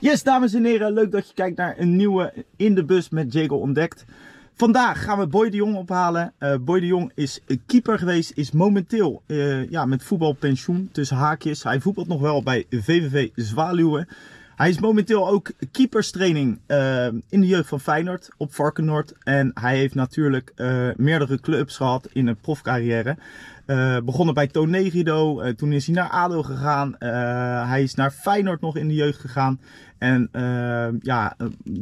Yes, dames en heren, leuk dat je kijkt naar een nieuwe In de Bus met Jago Ontdekt. Vandaag gaan we Boy de Jong ophalen. Uh, Boy de Jong is keeper geweest, is momenteel uh, ja, met voetbalpensioen tussen haakjes. Hij voetbalt nog wel bij VVV Zwaluwen. Hij is momenteel ook keeperstraining uh, in de jeugd van Feyenoord op Varkenoord. En hij heeft natuurlijk meerdere clubs gehad in een profcarrière. Uh, begonnen bij Tonegido, toen is hij naar ADO gegaan. Hij is naar Feyenoord nog in de jeugd gegaan. En ja,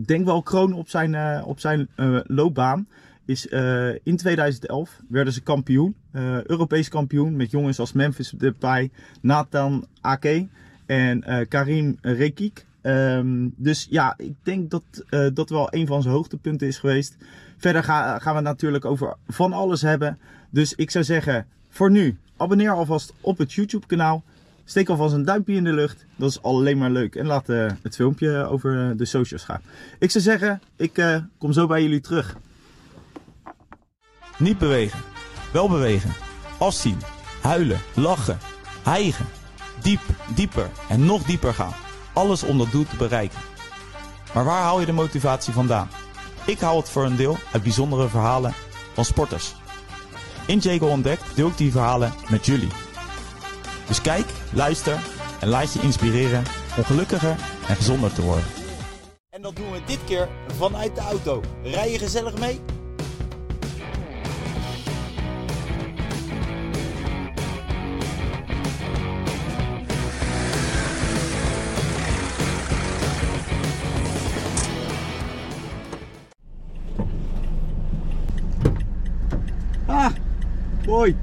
denk wel kroon op zijn, op zijn loopbaan. Is in 2011 werden ze kampioen, Europees kampioen. Met jongens als Memphis Depay, Nathan Ake en Karim Rekik. Um, dus ja, ik denk dat dat wel een van zijn hoogtepunten is geweest. Verder ga, gaan we het natuurlijk over van alles hebben. Dus ik zou zeggen, voor nu, abonneer alvast op het YouTube kanaal. Steek alvast een duimpje in de lucht. Dat is alleen maar leuk. En laat uh, het filmpje over uh, de socials gaan. Ik zou zeggen, ik uh, kom zo bij jullie terug. Niet bewegen. Wel bewegen. Afzien. Huilen. Lachen. Hijgen. Diep, dieper en nog dieper gaan. Alles om dat doel te bereiken. Maar waar haal je de motivatie vandaan? Ik haal het voor een deel uit bijzondere verhalen van sporters. In Jago Ontdekt deel ik die verhalen met jullie. Dus kijk, luister en laat je inspireren om gelukkiger en gezonder te worden. En dat doen we dit keer vanuit de auto. Rij je gezellig mee? Ah, Hoi.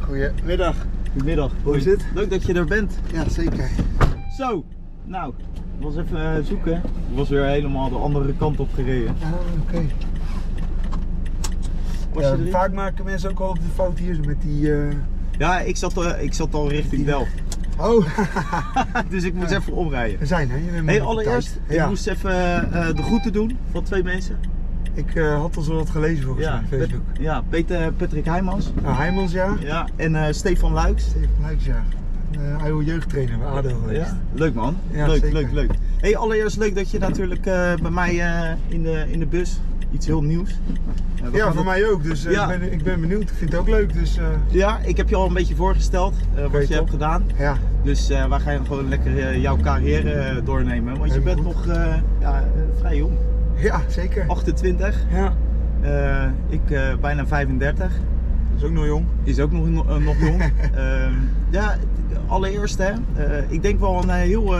Goedemiddag. Goedemiddag. Hoe is het? Leuk dat je er bent. Ja, zeker. Zo, nou, ik was even uh, zoeken. Ik was weer helemaal de andere kant op gereden. Ah, oké. Okay. Ja, vaak maken mensen ook al de fout hier met die... Uh... Ja, ik zat, uh, ik zat al richting Delft. Oh. dus ik moest ja. even omrijden. We zijn hè? Hey, allereerst, ik ja. moest even de groeten doen van twee mensen. Ik uh, had al zo wat gelezen volgens ja, mij Facebook. Pet, ja, Peter, Patrick Heijmans. Nou, Heijmans, ja. ja en uh, Stefan Luiks. Stefan Luiks, ja. Uh, hij wil jeugdtrainer bij ADO geweest. Ja. Leuk man. Ja, leuk, zeker. leuk, leuk. Hey, allereerst leuk dat je natuurlijk bij mij in, de, in de bus iets heel nieuws. ja, voor het... mij ook. Dus ja. ik, ben, ik ben benieuwd. Ik vind het ook leuk. Dus, Ja, ik heb je al een beetje voorgesteld wat je hebt gedaan. Ja. Dus wij gaan gewoon lekker jouw carrière doornemen. Want je bent goed. nog ja, vrij jong. Ja, zeker. 28. Ja. Uh, ik uh, bijna 35. Is ook nog jong. Is ook nog, uh, nog jong. ja, allereerst hè, ik denk wel een heel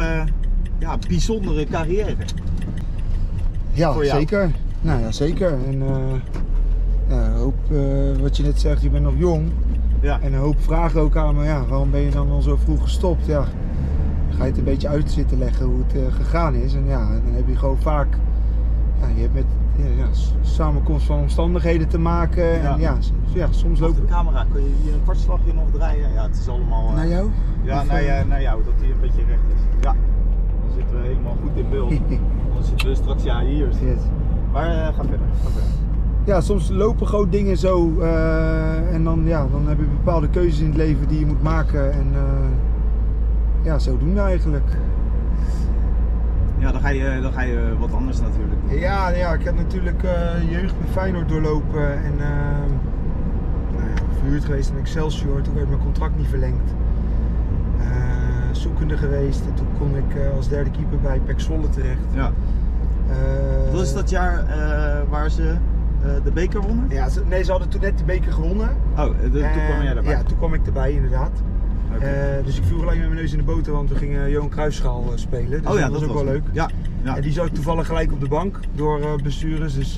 ja, bijzondere carrière. Ja, zeker. Nou ja, zeker. En ja, hoop, wat je net zegt, je bent nog jong. Ja. En een hoop vragen ook aan me, ja, waarom ben je dan al zo vroeg gestopt? Ja, dan ga je het een beetje uit zitten leggen hoe het gegaan is. En ja, dan heb je gewoon vaak ja, je hebt met ja, samenkomst van omstandigheden te maken. Ja. En ja, ja, soms loopt de camera, kun je hier een kwartslagje nog draaien? Ja, het is allemaal. Uh... Naar jou? Ja, naar, uh, naar jou, dat hij een beetje recht is. Ja, dan zitten we helemaal goed in beeld. dan zitten we straks, ja, hier. Yes. Maar uh, ga verder, ga verder. Ja, soms lopen gewoon dingen zo en dan, ja, dan heb je bepaalde keuzes in het leven die je moet maken. En ja, zo doen we eigenlijk ja, dan ga, je, dan ga je wat anders natuurlijk doen. Ja, ja ik heb natuurlijk uh, jeugd bij Feyenoord doorlopen en uh, nou ja, verhuurd geweest in Excelsior. Toen werd mijn contract niet verlengd. Uh, zoekende geweest en toen kon ik als derde keeper bij Pek Zwolle terecht. Ja. dat is dat jaar waar ze de beker wonnen? Ja, ze, nee, ze hadden toen net de beker gewonnen. Oh, de, toen kwam jij erbij? Ja, toen kwam ik erbij inderdaad. Okay. Uh, dus ik viel gelijk met mijn neus in de boter, want we gingen Johan Cruijffschaal uh, spelen. Dus oh ja, dat, was ook wel leuk. Ja, ja. En die zat toevallig gelijk op de bank door uh, bestuurders. Dus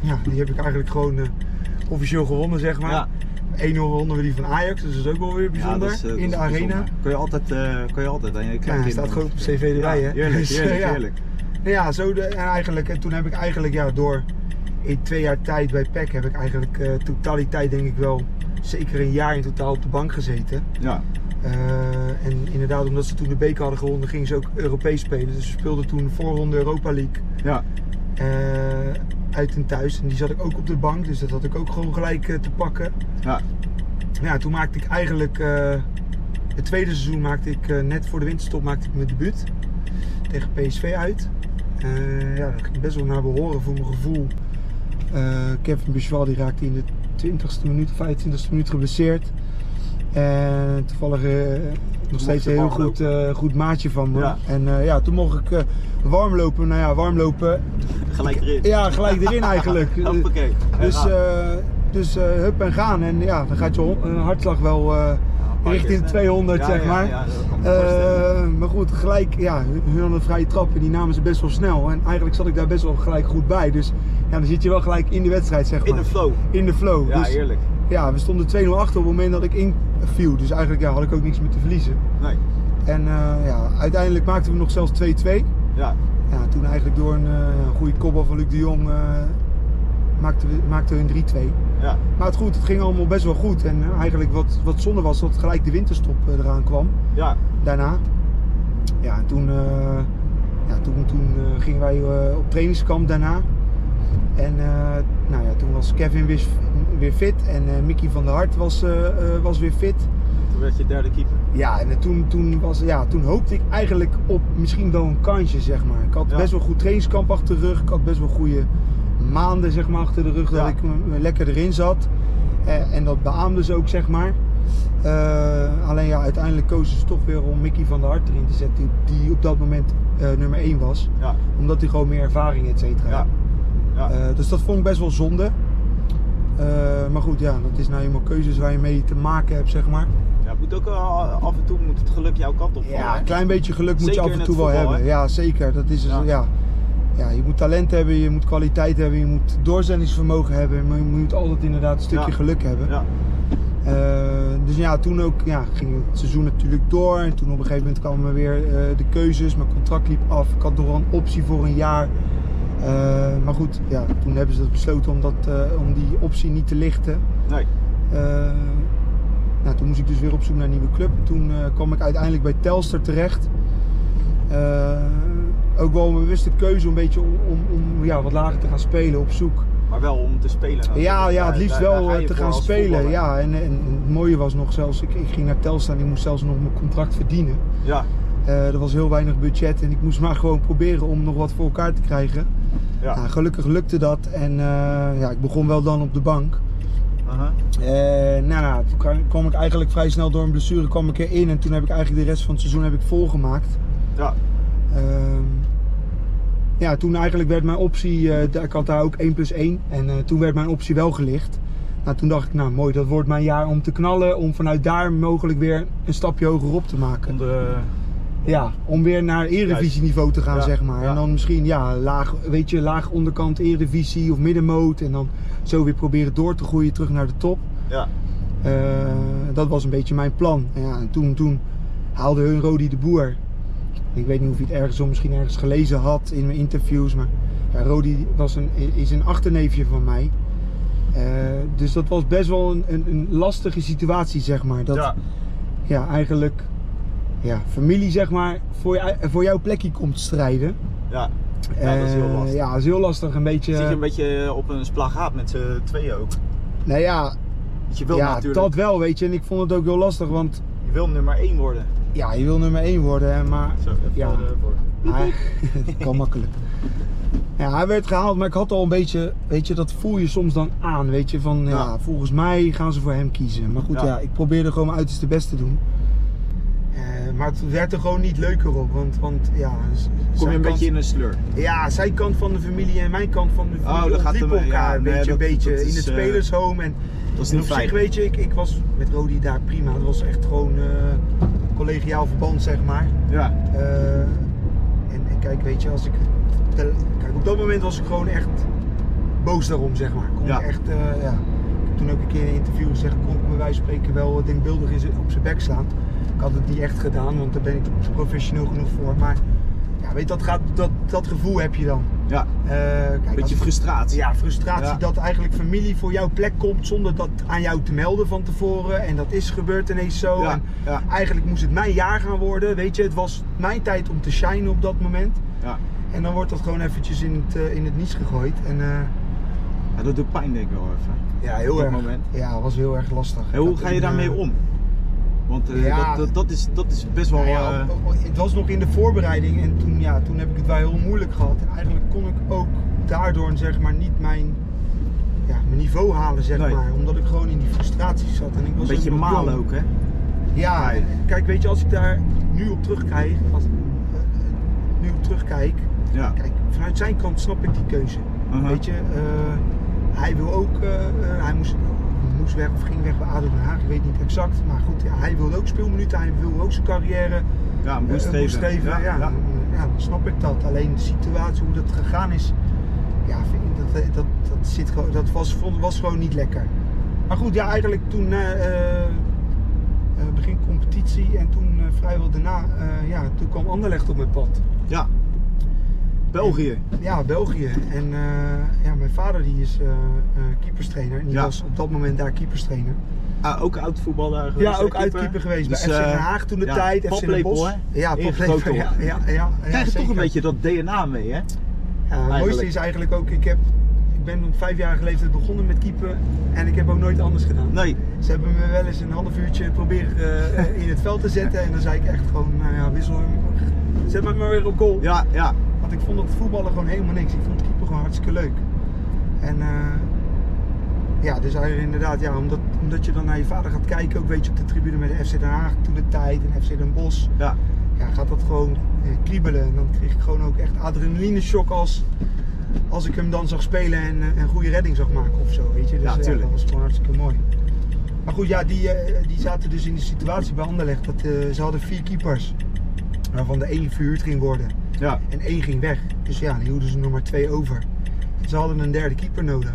ja, die heb ik eigenlijk gewoon officieel gewonnen, zeg maar. Ja. 1-0 wonnen we die van Ajax, dus dat is ook wel weer bijzonder. Ja, is, in de arena. Kun je altijd, kun je altijd aan je Ja, hij staat gewoon op cv erbij, hè. Heerlijk, dus, heerlijk, heerlijk. Ja, zo de, en eigenlijk, en toen heb ik eigenlijk ja, door in twee jaar tijd bij PEC heb ik eigenlijk uh, totaliteit denk ik wel zeker een jaar in totaal op de bank gezeten. Ja. Uh, en inderdaad, omdat ze toen de beker hadden gewonnen, gingen ze ook Europees spelen. Dus ze speelden toen voorronde Europa League. Ja. Uh, uit en thuis. En die zat ik ook op de bank, dus dat had ik ook gewoon gelijk uh, te pakken. Ja. Ja, toen maakte ik eigenlijk, het tweede seizoen maakte ik net voor de winterstop maakte ik mijn debuut tegen PSV uit. Eh, ja, dat ging best wel naar behoren voor mijn gevoel. Eh, Kevin Buchwal die raakte in de 20ste minuut, 25ste minuut geblesseerd. En toevallig eh, nog steeds een heel goed, eh, goed maatje van me. Ja. En eh, ja, toen mocht ik eh, warm lopen. Nou ja, warm lopen. Gelijk erin. Ja, gelijk erin eigenlijk. Hoppakee. Dus, dus hup en gaan. En ja, dan gaat je hartslag wel eh, richting de 200, Ja, zeg ja, maar. ja, maar goed, gelijk, ja, hun vrije trap en die namen ze best wel snel. En eigenlijk zat ik daar best wel gelijk goed bij. Dus ja, dan zit je wel gelijk in de wedstrijd, zeg maar. In de flow. In de flow. Ja, dus, eerlijk. Ja, we stonden 2-0 achter op het moment dat ik inviel. Dus eigenlijk ja, had ik ook niks meer te verliezen. Nee. En eh, ja, uiteindelijk maakten we nog zelfs 2-2. Ja. Ja, toen eigenlijk door een eh, goede kopbal van Luc de Jong eh, maakten we, maakten we een 3-2. Ja. Maar het goed, het ging allemaal best wel goed. En eigenlijk wat, wat zonde was dat gelijk de winterstop eraan kwam Ja. daarna. Ja, en toen, ja, toen, toen gingen wij op trainingskamp daarna. En nou ja, toen was Kevin weer, weer fit en eh, Mickey van der Hart was, eh, eh, was weer fit. Toen werd je derde keeper. Ja, en toen, toen, was, ja, toen hoopte ik eigenlijk op misschien wel een kansje, zeg maar. Ik had Ja. best wel goed trainingskamp achter de rug. Ik had best wel goede maanden zeg maar, achter de rug Ja. dat ik me- lekker erin zat. Eh, en dat beaamde ze ook, zeg maar. Alleen ja, uiteindelijk kozen ze toch weer om Mickey van der Hart erin te zetten, die, die op dat moment nummer 1 was. Ja. Omdat hij gewoon meer ervaring, et cetera. Ja. Ja. Dus dat vond ik best wel zonde. Eh, maar goed, ja, dat is nou eenmaal keuzes waar je mee te maken hebt, zeg maar. ja, het moet ook af en toe moet het geluk jouw kant op vallen, Ja, een klein beetje geluk moet je af en toe wel voetbal, hebben. Ja, zeker. Dat is, Ja. ja. Ja. Ja, je moet talent hebben, je moet kwaliteit hebben, je moet doorzettingsvermogen hebben. Maar je moet altijd inderdaad een stukje Ja. geluk hebben. Ja. Eh, dus ja, toen ook ja, ging het seizoen natuurlijk door. En toen op een gegeven moment kwamen weer eh, de keuzes. Mijn contract liep af. Ik had nog wel een optie voor een jaar. Eh, maar goed, ja, toen hebben ze dat besloten om, dat, eh, om die optie niet te lichten. Nee. Eh, nou, toen moest ik dus weer op zoek naar een nieuwe club. Toen kwam ik uiteindelijk bij Telstar terecht. Ook wel een bewuste keuze om, een beetje om, om, om ja, wat lager te gaan spelen op zoek. Maar wel om te spelen. Ja, ja, het liefst daar- daar wel te gaan spelen. Ja, en, en het mooie was nog zelfs, ik, ik ging naar Telstar en ik moest zelfs nog mijn contract verdienen. Ja. Er was heel weinig budget en ik moest maar gewoon proberen om nog wat voor elkaar te krijgen. Ja. Nou, gelukkig lukte dat en eh, ja, ik begon wel dan op de bank. Aha. Eh, nou, nou, toen kwam- ik eigenlijk vrij snel door een blessure kwam ik erin en toen heb ik eigenlijk de rest van het seizoen heb ik volgemaakt. Ja. Ehm, ja, toen eigenlijk werd mijn optie, eh, ik had daar ook 1 plus 1 en toen werd mijn optie wel gelicht. Nou, toen dacht ik, nou mooi, dat wordt mijn jaar om te knallen, om vanuit daar mogelijk weer een stapje hoger op te maken. Om de, Ja, om weer naar eredivisieniveau te gaan, Ja, zeg maar. ja. En dan misschien, ja, laag, weet je, laag onderkant eredivisie of middenmoot en dan zo weer proberen door te groeien terug naar de top. ja. Eh, dat was een beetje mijn plan. En ja, en toen, toen haalde hun Rodi de Boer. Ik weet niet of je het ergens of misschien ergens gelezen had in mijn interviews. Maar ja, Rodi was een, is een achterneefje van mij. Eh, dus dat was best wel een, een, een lastige situatie, zeg maar. Dat ja. ja, eigenlijk ja, familie zeg maar, voor, je, voor jouw plekje komt strijden. Ja. Ja, dat is heel Eh, lastig. ja, dat is heel lastig. Een beetje. Zit je een beetje op een splagaat met z'n tweeën ook. Nou ja, je wil ja natuurlijk, dat wel, weet je. En ik vond het ook heel lastig, want je wil nummer 1 worden. ja, je wil nummer 1 worden, maar Zo, even Ja. voor hij, dat kan makkelijk. Ja, hij werd gehaald, maar ik had al een beetje, weet je, dat voel je soms dan aan, weet je, van ja, Ja. volgens mij gaan ze voor hem kiezen. Maar goed, Ja. ja, ik probeerde gewoon mijn uiterste best te doen. Maar het werd er gewoon niet leuker op, want, want ja... Kom je een kant- beetje in een sleur. Ja, zijn kant van de familie en mijn kant van de Oh, familie dat gaat ja, elkaar nee, een beetje, dat- beetje dat in het eh, spelershome. En, Dat is en niet op fijn. zich, weet je, ik, ik was met Rodi daar prima. Het was echt gewoon eh, collegiaal verband, zeg maar. Ja. Eh, en, en kijk, weet je, als ik. Kijk, op dat moment was ik gewoon echt boos daarom, zeg maar. Kon Ja. ik echt, ja. Ik heb toen ook een keer in een interview gezegd, kon ik bij wijze van spreken wel denkbeeldig op zijn bek slaan. Had het niet echt gedaan, want daar ben ik professioneel genoeg voor. Maar ja, weet dat, gaat, dat, dat gevoel heb je dan. Ja. Eh, kijk, Beetje als- frustratie. ja, frustratie Ja. dat eigenlijk familie voor jouw plek komt zonder dat aan jou te melden van tevoren. En dat is gebeurd ineens zo. Ja, En ja. Eigenlijk moest het mijn jaar gaan worden. Weet je, het was mijn tijd om te shinen op dat moment. Ja. En dan wordt dat gewoon eventjes in het, eh, in het niets gegooid. En eh, ja, dat doet pijn denk ik wel even. ja, heel dat erg. moment. Ja, het was heel erg lastig. En hoe ga je daarmee om? Want eh, Ja. dat, dat, dat, is, dat is best wel... Nou ja, eh, het was nog in de voorbereiding en toen, ja, toen heb ik het wel heel moeilijk gehad. En eigenlijk kon ik ook daardoor zeg maar, niet mijn, ja, mijn niveau halen, zeg Nee. maar. Omdat ik gewoon in die frustratie zat. En ik was een beetje malen jong. ook, hè? Ja, Nee. kijk, weet je, als ik daar nu op terugkijk, als, eh, nu op terugkijk, Ja. kijk, vanuit zijn kant snap ik die keuze. Uh-huh. Weet je, hij wil ook, hij moest, moest weg of ging weg bij ADO Den Haag, ik weet niet exact. Maar goed, ja, hij wilde ook speelminuten, hij wil ook zijn carrière Ja, boost geven. Ja, ja. dan snap ik dat. Alleen de situatie, hoe dat gegaan is, ja, vind ik, dat, eh, dat, dat, zit, gewoon- dat was, was gewoon niet lekker. Maar goed, ja, eigenlijk toen eh, begin competitie en toen vrijwel daarna, ja, toen kwam Anderlecht op mijn pad. Ja. België. Ja, België. En eh, ja, mijn vader die is eh, eh, keeperstrainer. En die Ja. was op dat moment daar keeperstrainer. Ah, ook oud voetballer geweest. Ja, ook uitkeeper geweest Dus, bij FC Den eh, Haag toen de ja, tijd. FC Den Bosch. hè? Ja, paplepel. Ja, ja, ja, Krijg je toch een beetje dat DNA mee, hè? Ja, het mooiste is eigenlijk ook, ik, heb, ik ben op vijfjarige leeftijd begonnen met keeper en ik heb ook nooit anders gedaan. Nee. Ze hebben me wel eens een half uurtje proberen eh, eh, in het veld te zetten en dan zei ik echt gewoon, nou ja, wissel hem, zet me maar weer op goal. Ja, ja. Ik vond het voetballen gewoon helemaal niks. Ik vond het keeper gewoon hartstikke leuk. En eh, ja, dus eigenlijk inderdaad, ja, omdat, omdat je dan naar je vader gaat kijken, ook weet je op de tribune met de FC Den Haag toen de tijd en FC Den Bosch Ja. ja, gaat dat gewoon eh, kriebelen. En dan kreeg ik gewoon ook echt adrenaline shock als, als ik hem dan zag spelen en eh, een goede redding zag maken of zo. Weet je? Dus Ja, dat was gewoon hartstikke mooi. Maar goed, ja, die, die zaten dus in de situatie bij Anderlecht dat ze hadden vier keepers. Waarvan de één verhuurd ging worden Ja. en één ging weg. Dus ja, dan hielden ze nog maar twee over. En ze hadden een derde keeper nodig.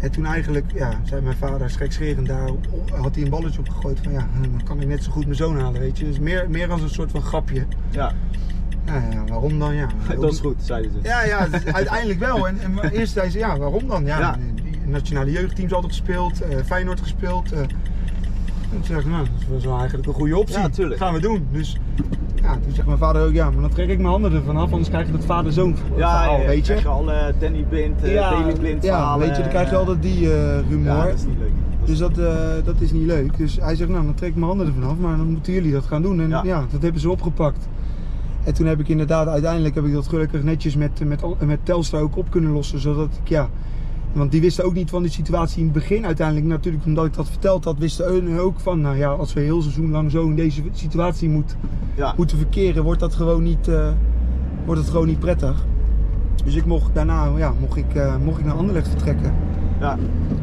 En toen eigenlijk, ja, zei mijn vader schekscherend daar, had hij een balletje opgegooid van ja, dan kan ik net zo goed mijn zoon halen, weet je. Dus meer, meer als een soort van grapje. Ja. Ja, ja, waarom dan? Ja, Dat is goed, zeiden ze. Ja, ja, dus uiteindelijk wel. En, en eerst zei ze, ja, waarom dan? Ja, Ja. die nationale jeugdteams hadden gespeeld, eh, Feyenoord gespeeld. eh. en toen zei ik, nou, dat is wel eigenlijk een goede optie. Ja, tuurlijk. Gaan we doen. Dus ja, toen zegt mijn vader ook, ja, maar dan trek ik mijn handen ervan af, anders krijg je dat vader-zoon Ja, verhaal, ja, weet je. krijg je alle Danny Blind, uh, Daily Blind ja, verhalen. weet je, dan krijg je altijd die eh, humor. Ja, dat is niet leuk. Dus dat, eh, dat is niet leuk. Dus hij zegt, nou dan trek ik mijn handen ervan af, maar dan moeten jullie dat gaan doen. En Ja. ja, dat hebben ze opgepakt. En toen heb ik inderdaad, uiteindelijk heb ik dat gelukkig netjes met, met, met Telstar ook op kunnen lossen. Zodat ik, ja, want die wisten ook niet van die situatie in het begin. Uiteindelijk natuurlijk, omdat ik dat verteld had, wisten hun ook van, nou ja, als we heel seizoen lang zo in deze situatie moet, ja. moeten verkeren, wordt dat gewoon niet, eh, wordt het gewoon niet prettig. Dus ik mocht daarna, ja, mocht ik, eh, mocht ik naar Anderlecht vertrekken. Ja.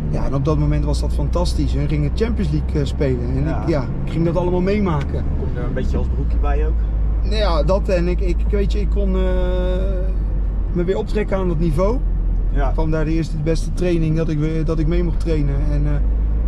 Ja, en op dat moment was dat fantastisch. Hun gingen Champions League eh, spelen. En Ja. Ik, ja, ik ging dat allemaal meemaken. Kom je er een beetje als broekje bij ook? Nou ja, dat en ik, ik weet je, ik kon me weer optrekken aan dat niveau. Ja. kwam daar de eerste de beste training dat ik, weer- dat ik mee mocht trainen. En eh,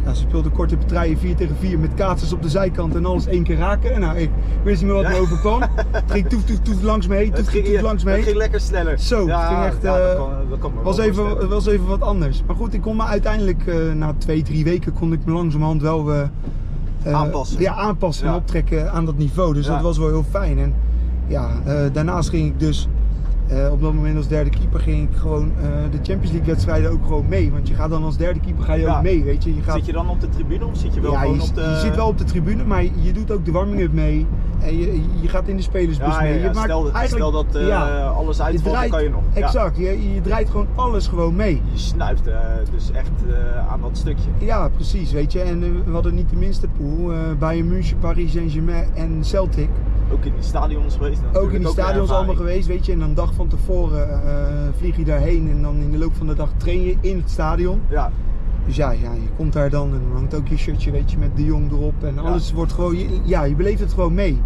ja, ze speelden korte partijen 4 tegen 4 met kaatsers op de zijkant en alles één keer raken. Nou, ik wist niet meer wat me overkwam. Het ging toef toef toef langs me heen, toef Het toef ging, toef langs me het heen. ging lekker sneller. Zo, het ging echt, dat eh, kan, dat kan me was even, was even wat anders. Maar goed, ik kon me uiteindelijk eh, na twee, drie weken kon ik me langzamerhand wel eh, eh, Aanpassen. Ja, aanpassen en optrekken aan dat niveau. Dus dat was wel heel fijn. En ja, eh, daarnaast ging ik dus eh, op dat moment als derde keeper ging ik gewoon eh, de Champions League wedstrijden ook gewoon mee. Want je gaat dan als derde keeper ga je Ja. ook mee, weet je. je gaat, Zit je dan op de tribune of zit je wel ja, gewoon je, op de... je zit wel op de tribune, maar je doet ook de warming-up mee. En je, je gaat in de spelersbus Ja, mee. ja. Maakt Stel, dat- eigenlijk- stel dat eh, ja, alles uitvalt, kan je nog. Ja. exact, je, je draait gewoon alles gewoon mee. Je snuift eh, dus echt eh, aan dat stukje. Ja, precies, weet je. En we hadden niet de minste pool. Bayern München, Paris Saint-Germain en Celtic. Ook in die stadions geweest. Ook in natuurlijk die een stadions allemaal geweest, weet je. En dan dag van tevoren vlieg je daarheen en dan in de loop van de dag train je in het stadion. Ja, Dus ja, ja je komt daar dan en dan hangt ook je shirtje, weet je, met de jong erop. En alles wordt gewoon, je- ja, je beleeft het gewoon mee.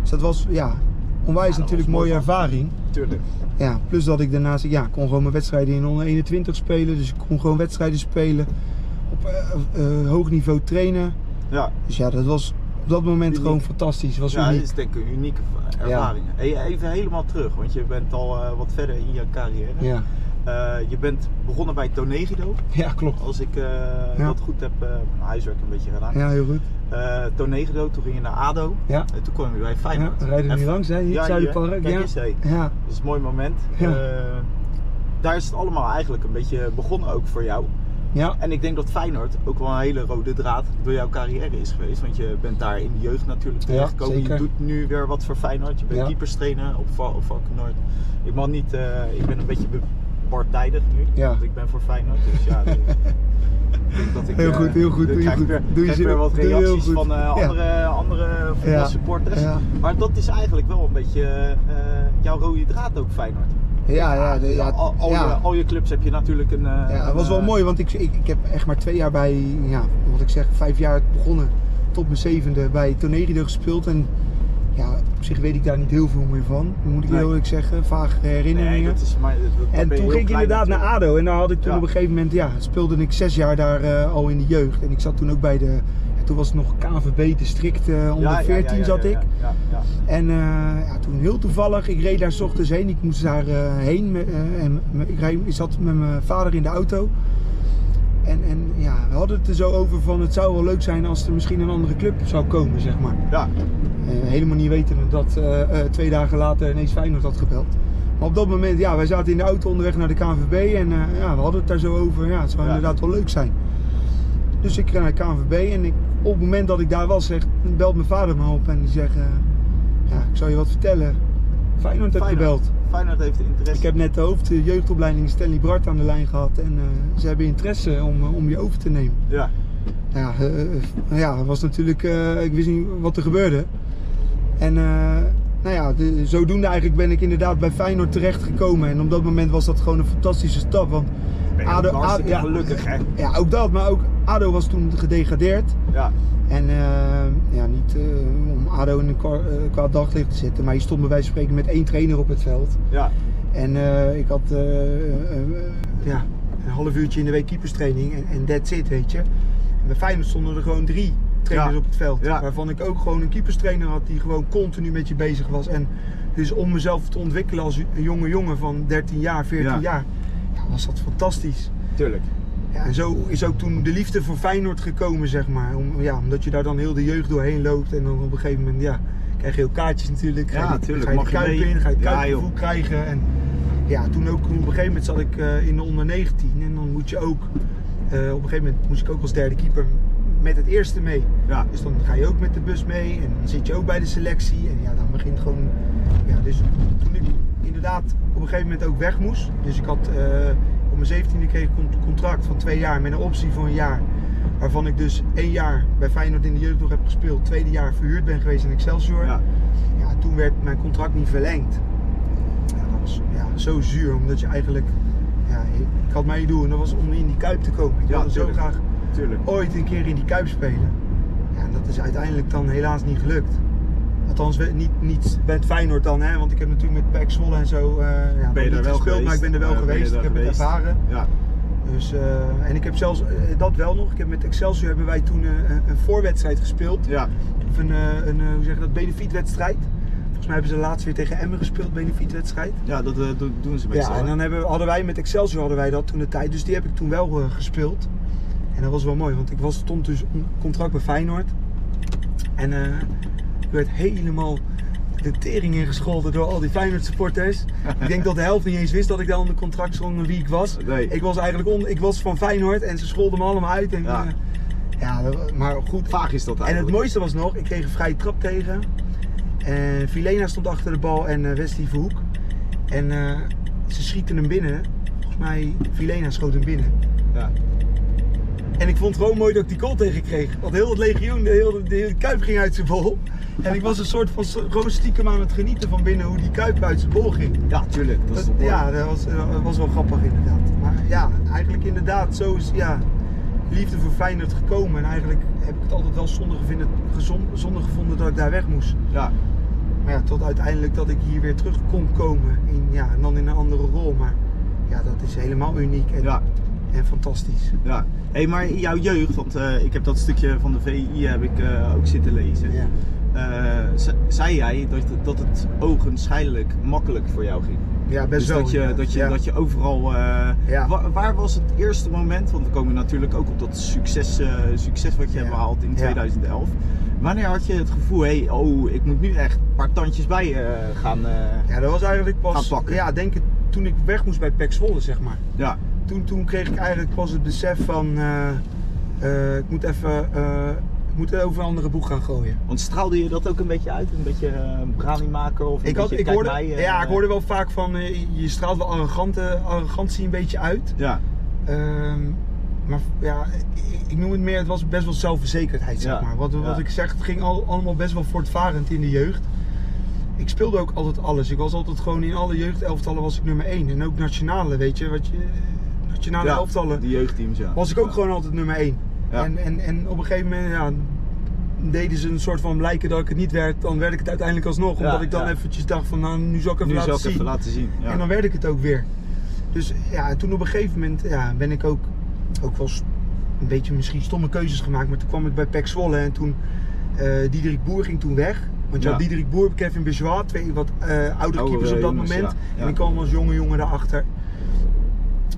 Dus dat was, ja, onwijs natuurlijk mooie mooi, ervaring. tuurlijk. Ja, plus dat ik daarnaast, ja, ik kon gewoon mijn wedstrijden in onder 21 spelen. Dus ik kon gewoon wedstrijden spelen, op eh, eh, hoog niveau trainen. Ja, Dus ja, dat was op dat moment Uniek. gewoon fantastisch. Was ja dat is denk ik een unieke ervaring. Hey, Even helemaal terug, want je bent al eh, wat verder in je carrière. Ja. Eh, je bent begonnen bij Tonegido, ja, klopt. als ik eh, Ja. dat goed heb, eh, mijn huiswerk een beetje gedaan. Ja, heel goed. Tonegido, toen ging je naar ADO Ja. en toen kwam je bij Ja, Feyenoord. we rijden En- nu langs, hè? Hier, Ja, Zuiderpark. hier, kijk Ja. eens, hey. ja. Dat is een mooi moment. Ja. Daar is het allemaal eigenlijk een beetje begonnen ook voor jou. Ja, En ik denk dat Feyenoord ook wel een hele rode draad door jouw carrière is geweest. Want je bent daar in de jeugd natuurlijk Ja, terechtgekomen. je zeker. doet nu weer wat voor Feyenoord. Je bent Ja. keeperstrainer op, op Valkenoord. Ik, mag niet, ik ben een beetje be- partijdig nu. Ja. Want ik ben voor Feyenoord. Dus ja, ik denk dat ik... Heel eh, goed, heel goed, doe je goed. Weer, Doe je weer wat reacties van eh, Ja. andere, andere. Ja. Maar dat is eigenlijk wel een beetje eh, jouw rode draad ook Feyenoord. ja, ja. de- ja, al, al, ja. Je, al je clubs heb je natuurlijk een... eh, Ja, het was wel eh, mooi, want ik, ik, ik heb echt maar twee jaar bij, ja, wat ik zeg, vijf jaar begonnen tot mijn zevende bij Tonerido gespeeld. En ja, op zich weet ik daar niet heel veel meer van, moet ik Nee. eerlijk zeggen. Vage herinneringen. Nee, dat is maar... dat- dat en toen ging ik inderdaad naar. ADO en daar had ik toen Ja. op een gegeven moment, ja, speelde ik zes jaar daar eh, al in de jeugd. En ik zat toen ook bij de, ja, toen was het nog KVB district eh, onder Ja, ja, 14 ja, ja, zat ik. Ja, ja, En ja, toen heel toevallig, ik reed daar s ochtends heen. Ik moest daar heen. en ik, reed- ik zat met mijn vader in de auto. En, en ja, we hadden het er zo over van het zou wel leuk zijn als er misschien een andere club zou komen, zeg maar. ja. Eh, helemaal niet weten dat eh, eh, twee dagen later ineens Feyenoord had gebeld. Maar op dat moment, ja, wij zaten in de auto onderweg naar de KNVB en ja, we hadden het daar zo over. Ja, het zou Ja. inderdaad wel leuk zijn. Dus ik ga naar de KNVB en ik, op het moment dat ik daar was, zegt, belt mijn vader me op en die zegt, ja, ik zal je wat vertellen. Feyenoord heeft Feyenoord. gebeld. Feyenoord heeft interesse. Ik heb net de hoofd de jeugdopleiding Stanley Bart aan de lijn gehad en eh, ze hebben interesse om, eh, om je over te nemen. Ja, Ja, eh, eh, ja, was natuurlijk, eh, ik wist niet wat er gebeurde. En eh, nou ja, de, zodoende eigenlijk ben ik inderdaad bij Feyenoord terechtgekomen. En op dat moment was dat gewoon een fantastische stap. Want ben je ADO ja, gelukkig, hè? ja, ook dat, maar ook ADO was toen gedegradeerd. Ja, En eh, ja, niet eh, om ADO in een kwa, eh, kwaad daglicht te zetten, maar je stond bij wijze van spreken met één trainer op het veld. ja, En ik had ja, een half uurtje in de week keeperstraining en, en that's it, weet je. En bij Feyenoord stonden er gewoon drie trainers Ja. op het veld. Ja. Waarvan ik ook gewoon een keeperstrainer had die gewoon continu met je bezig was. En dus om mezelf te ontwikkelen als een jonge jongen van 13 jaar, 14 Ja. jaar, ja, was dat fantastisch. tuurlijk. Ja, en zo is ook toen de liefde voor Feyenoord gekomen, zeg maar. Om, ja, omdat je daar dan heel de jeugd doorheen loopt en dan op een gegeven moment, ja, krijg je ook kaartjes natuurlijk. Ja, ga je, tuurlijk, Ga je mag de kuip in, ga je het Ja, kuipgevoel krijgen. En ja, toen ook op een gegeven moment zat ik eh, in de onder 19 en dan moet je ook, eh, op een gegeven moment moest ik ook als derde keeper met het eerste mee. Ja, Dus dan ga je ook met de bus mee en dan zit je ook bij de selectie. En ja, dan begint gewoon. Ja, dus toen ik inderdaad op een gegeven moment ook weg moest. Dus ik had eh, op mijn 17e kreeg ik een contract van twee jaar met een optie voor een jaar. Waarvan ik dus één jaar bij Feyenoord in de jeugd nog heb gespeeld. Tweede jaar verhuurd ben geweest in Excelsior. ja, Ja, toen werd mijn contract niet verlengd. Ja, dat was ja, zo zuur, omdat je eigenlijk. Ja, ik had mijn doel en dat was om in die kuip te komen. Ik Ja, wilde zo graag tuurlijk. ooit een keer in die kuip spelen. Ja, en dat is uiteindelijk dan helaas niet gelukt. Althans, niet, niet met Feyenoord dan, hè, want ik heb natuurlijk met PEC Zwolle en zo eh ja, Ben je niet wel gespeeld, geweest? maar ik ben er wel je geweest. Ik heb geweest? het ervaren. Ja, Dus, eh, en ik heb zelfs, eh, dat wel nog, ik heb met Excelsior hebben wij toen eh, een, voorwedstrijd gespeeld. ja, Of een, eh, een eh, hoe zeg je dat, benefietwedstrijd. Volgens mij hebben ze laatst weer tegen Emmen gespeeld, benefietwedstrijd. ja dat eh, doen- ze z'n Ja, en dan hebben, hadden wij met Excelsior hadden wij dat toen de tijd. Dus die heb ik toen wel eh, gespeeld. En dat was wel mooi, want ik was, stond dus onder contract bij Feyenoord. En eh, ik werd helemaal de tering ingescholden door al die Feyenoord supporters. ik denk dat de helft niet eens wist dat ik daar onder contract stond en wie ik was. Nee. Ik was eigenlijk on, ik was van Feyenoord en ze scholden me allemaal uit. En, Ja. ja. ja, maar goed. Vaag is dat En het eigenlijk. mooiste was nog, ik kreeg een vrije trap tegen. En Vilena stond achter de bal en eh Wesley Verhoek. En eh, ze schieten hem binnen. Volgens mij, Vilena schoot hem binnen. Ja. En ik vond het gewoon mooi dat ik die goal tegen kreeg. Want heel het legioen, de hele, de hele kuip ging uit zijn bol. En ik was een soort van gewoon stiekem aan het genieten van binnen hoe die kuip uit zijn bol ging. ja, tuurlijk. Dat ja, dat was, dat was wel grappig inderdaad. Maar ja, eigenlijk inderdaad, zo is ja, liefde voor Feyenoord gekomen. En eigenlijk heb ik het altijd wel zonde, gevinden, gezon, zonde gevonden dat ik daar weg moest. Ja, Maar ja, tot uiteindelijk dat ik hier weer terug kon komen. In, ja, en dan in een andere rol. Maar ja, dat is helemaal uniek en, ja. En fantastisch. Ja. Hey, maar in jouw jeugd, want eh, ik heb dat stukje van de VI heb ik eh, ook zitten lezen. Ja. Eh, ze- zei jij dat, dat het ogenschijnlijk makkelijk voor jou ging? Ja, best dus wel. dat je, dat, je, ja. dat je overal. Ja. wa- waar was het eerste moment? Want we komen natuurlijk ook op dat succes, succes wat je hebt behaald in Ja. 2011. Wanneer had je het gevoel, hé, hey, oh, ik moet nu echt een paar tandjes bij gaan. ja, dat was eigenlijk pas. Ja, denk ik toen ik weg moest bij PEC Zwolle, zeg maar. ja, toen, toen kreeg ik eigenlijk pas het besef van, eh, eh, ik moet even, eh, ik moet over een andere boeg gaan gooien. Want straalde je dat ook een beetje uit? Een beetje uh, brani-maker of een Ik, had, beetje ik, hoorde, mij, ja, ik hoorde wel vaak van, je straalt wel arrogante, arrogantie een beetje uit. Ja, Ehm, maar ja, ik, ik noem het meer, het was best wel zelfverzekerdheid, zeg Ja, maar. Wat, wat ja. ik zeg, het ging al, allemaal best wel voortvarend in de jeugd. Ik speelde ook altijd alles. Ik was altijd gewoon in alle jeugdelftallen was ik nummer 1. En ook nationale, weet je, wat je nationale ja elftallen die jeugdteams, ja. was ik ook gewoon altijd nummer 1. Ja. En, en, en op een gegeven moment ja, deden ze een soort van blijken dat ik het niet werd. Dan werd ik het uiteindelijk alsnog. Ja, Omdat ik dan ja. eventjes dacht van nou, nu zal ik even Nu laten zal ik zien. even laten zien. Ja. En dan werd ik het ook weer. Dus ja, toen op een gegeven moment ja, ben ik ook, ook wel een beetje misschien stomme keuzes gemaakt. Maar toen kwam ik bij Pek Zwolle en toen eh Diederik Boer ging toen weg. Want je Ja. had Diederik Boer, Kevin Bourgeois, twee wat eh oudere keepers op dat moment. En ik kwam als jonge jongen daarachter.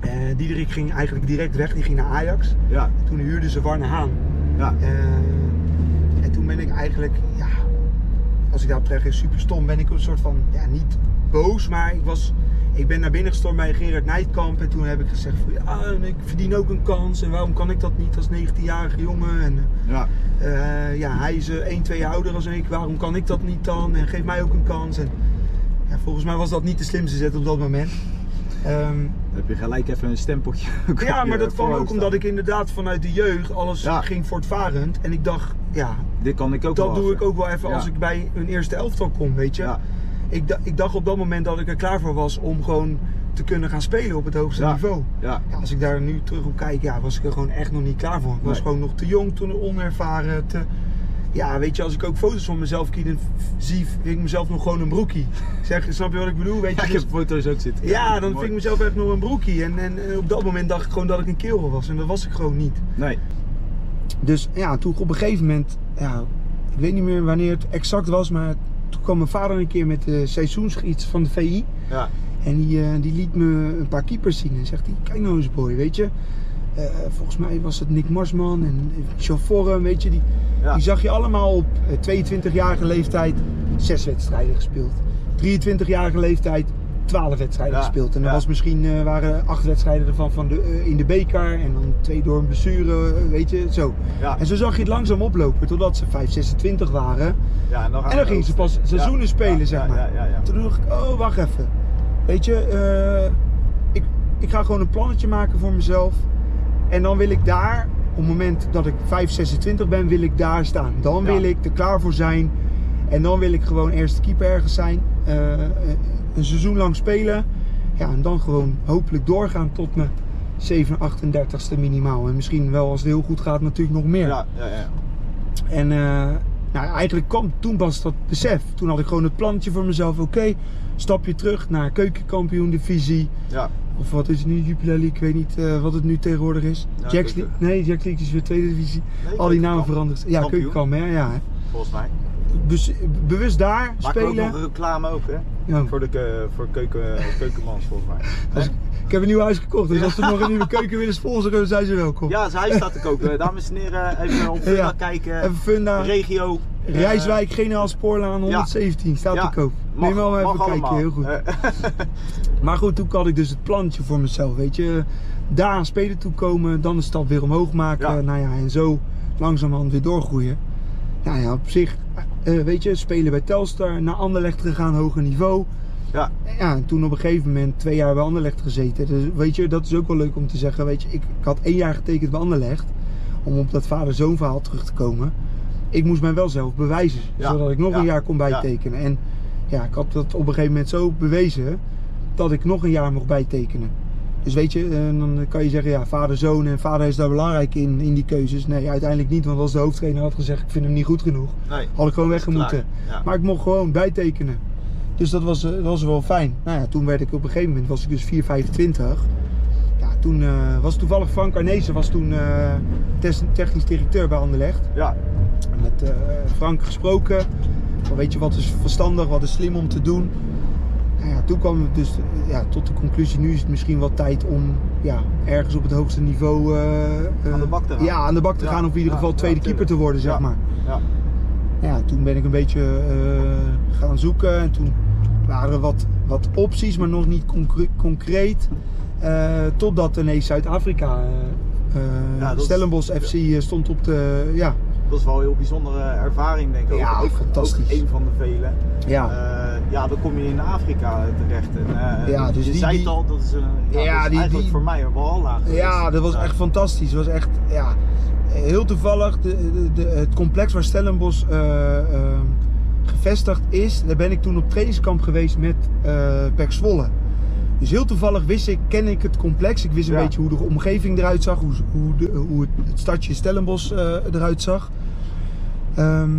Eh Diederik ging eigenlijk direct weg, die ging naar Ajax. ja, Toen huurden ze Warne Haan. ja. Eh, en toen ben ik eigenlijk, ja, als ik daarop is super stom, ben ik een soort van, ja, niet boos, maar ik was, ik ben naar binnen gestormd bij Gerard Nijtkamp en toen heb ik gezegd van, ja, en ik verdien ook een kans en waarom kan ik dat niet als 19-jarige jongen en ja. eh, ja, hij is 1, 2 jaar ouder dan ik, waarom kan ik dat niet dan en geef mij ook een kans en ja, volgens mij was dat niet de slimste zet op dat moment. Dan heb je gelijk even een stempeltje. ja, maar dat kwam ook omdat ik inderdaad vanuit de jeugd alles Ja. ging voortvarend en ik dacht, ja, Dit kan ik ook dat wel doe ik ook wel even Ja. als ik bij een eerste elftal kom, weet je. Ja. Ik, ik dacht op dat moment dat ik er klaar voor was om gewoon te kunnen gaan spelen op het hoogste niveau. Ja. Ja, als ik daar nu terug op kijk, ja, was ik er gewoon echt nog niet klaar voor. Ik was Nee. gewoon nog te jong, toen onervaren. Te... Ja, weet je, als ik ook foto's van mezelf zie, vind ik mezelf nog gewoon een broekie. Zeg, snap je wat ik bedoel? Weet je, Ja, ik dus- heb foto's ook zitten. ja, dan mooi. vind ik mezelf echt nog een broekie. En, en, en op dat moment dacht ik gewoon dat ik een kerel was. En dat was ik gewoon niet. Nee. Dus ja, toen op een gegeven moment, ja, ik weet niet meer wanneer het exact was, maar toen kwam mijn vader een keer met de seizoensgids van de VI. Ja. En die, eh, die liet me een paar keepers zien en zegt hij, kijk nou eens boy, weet je. Eh, volgens mij was het Nick Marsman en Michel Forum, weet je. Die, Ja. die zag je allemaal op eh, 22-jarige leeftijd zes wedstrijden gespeeld. 23-jarige leeftijd 12 wedstrijden Ja, gespeeld. En er ja. was misschien eh, waren acht wedstrijden ervan van de, eh, in de beker en dan twee door een blessure, eh, weet je, zo. Ja. En zo zag je het langzaam oplopen totdat ze 5, 26 waren. Ja, en dan, En dan gingen ze pas seizoenen spelen, Ja, zeg maar. Toen dacht ik, oh wacht even. Weet je, eh, ik, ik ga gewoon een plannetje maken voor mezelf. En dan wil ik daar, op het moment dat ik 5, 26 ben, wil ik daar staan. Dan wil ik er klaar voor zijn. En dan wil ik gewoon eerste keeper ergens zijn. eh, een seizoen lang spelen. Ja, en dan gewoon hopelijk doorgaan tot mijn 7, 38ste minimaal. En misschien wel als het heel goed gaat natuurlijk nog meer. Ja, ja, ja. En eh, nou, eigenlijk kwam toen pas dat besef. Toen had ik gewoon het plannetje voor mezelf. Oké, stapje terug naar keukenkampioen divisie. ja. Of wat is het nu, Jupiler League? Ik weet niet eh, wat het nu tegenwoordig is. Ja, Jacks. League? Nee, Jacks League is weer tweede divisie. Nee, Al die namen veranderd. Ja, keukenkamp, ja, ja. hè. Volgens mij. Dus bewust daar Maken we ook spelen. nog reclame ook, hè? Ja. Voor de voor keuken, keukenmans, volgens mij. Als ik, ik heb een nieuw huis gekocht, dus als ze nog een nieuwe keuken willen sponsoren, zijn ze welkom. Ja, dus hij staat te koken. Dames en heren, even op Funda kijken. Even Funda, Regio. eh, Rijswijk, Generaal Spoorlaan 117, staat te koop. mag- Neem wel maar even een kijkje, allemaal. heel goed. Eh, Maar goed, toen had ik dus het plannetje voor mezelf, weet je. Daar aan spelen toe komen, dan de stap weer omhoog maken. Nou ja, en zo langzamerhand weer doorgroeien. Nou ja, op zich, eh, weet je, spelen bij Telstar, naar Anderlecht gegaan, hoger niveau. Ja, Ja, en toen op een gegeven moment twee jaar bij Anderlecht gezeten. Dus weet je, dat is ook wel leuk om te zeggen. Weet je, ik, ik had één jaar getekend bij Anderlecht. Om op dat vader-zoon verhaal terug te komen. Ik moest mij wel zelf bewijzen. Ja, Zodat ik nog ja, een jaar kon bijtekenen. En ja, ik had dat op een gegeven moment zo bewezen. Dat ik nog een jaar mocht bijtekenen. Dus weet je, eh, dan kan je zeggen, ja, vader-zoon en vader is daar belangrijk in, in die keuzes. Nee, uiteindelijk niet, want als de hoofdtrainer had gezegd, ik vind hem niet goed genoeg, nee. had ik gewoon klaar, ja. Maar ik mocht gewoon bijtekenen. Dus dat was, eh, dat was wel fijn. Nou ja, toen werd ik op een gegeven moment was ik dus 4,25. Ja, toen eh, was toevallig Frank Arnezen was toen eh, technisch directeur bij Anderlecht. Ja, Met Frank gesproken. Van, weet je wat is verstandig, wat is slim om te doen. Nou ja, toen kwam het dus ja, tot de conclusie, nu is het misschien wel tijd om ja, ergens op het hoogste niveau Aan de bak te gaan. Ja, aan de bak te Ja, gaan of in ieder geval ja, tweede keeper te worden, zeg Ja. maar. ja. Ja, toen ben ik een beetje gaan zoeken en toen waren wat, wat opties, maar nog niet concre- concreet. Eh, totdat ineens Zuid-Afrika, eh, Ja, dat Stellenbosch FC stond op de, ja, Dat is wel een heel bijzondere ervaring, denk ik. Ja, ook, fantastisch. Ook een van de vele. ja. Ja, dan kom je in Afrika terecht. En, Ja, dus je die- zei het al, dat is, een, ja, Ja, dat is die- eigenlijk die- voor mij een walhalla geweest. Ja, dat was echt fantastisch. Het was echt, ja, heel toevallig. De, de, de- het complex waar Stellenbosch gevestigd is, daar ben ik toen op trainingskamp geweest met Pek Zwolle. Dus heel toevallig wist ik, ken ik het complex. Ik wist een Ja. beetje hoe de omgeving eruit zag, hoe, hoe, de, hoe het, het stadje Stellenbosch eh, eruit zag. Ehm,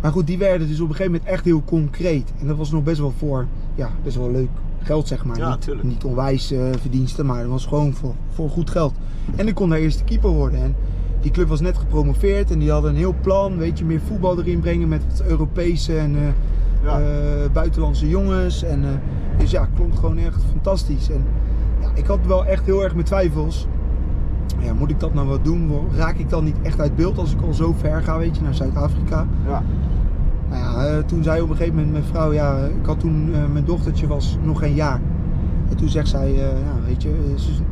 maar goed, die werden dus op een gegeven moment echt heel concreet. En dat was nog best wel voor, ja, best wel leuk geld zeg maar. Ja, niet, tuurlijk. niet onwijs eh, verdiensten, maar het was gewoon voor, voor goed geld. En ik kon daar eerste keeper worden. En die club was net gepromoveerd en die hadden een heel plan, weet je, meer voetbal erin brengen met wat Europese en eh, Ja. eh, buitenlandse jongens. En, eh, dus ja, klonk gewoon echt fantastisch. En ja, ik had wel echt heel erg mijn twijfels. Ja, moet ik dat nou wel doen? Raak ik dan niet echt uit beeld als ik al zo ver ga, weet je, naar Zuid-Afrika? Ja. Nou ja, toen zei op een gegeven moment mijn vrouw, ja, ik had toen, mijn dochtertje was nog geen jaar. En toen zegt zij, ja, weet je, ze, ze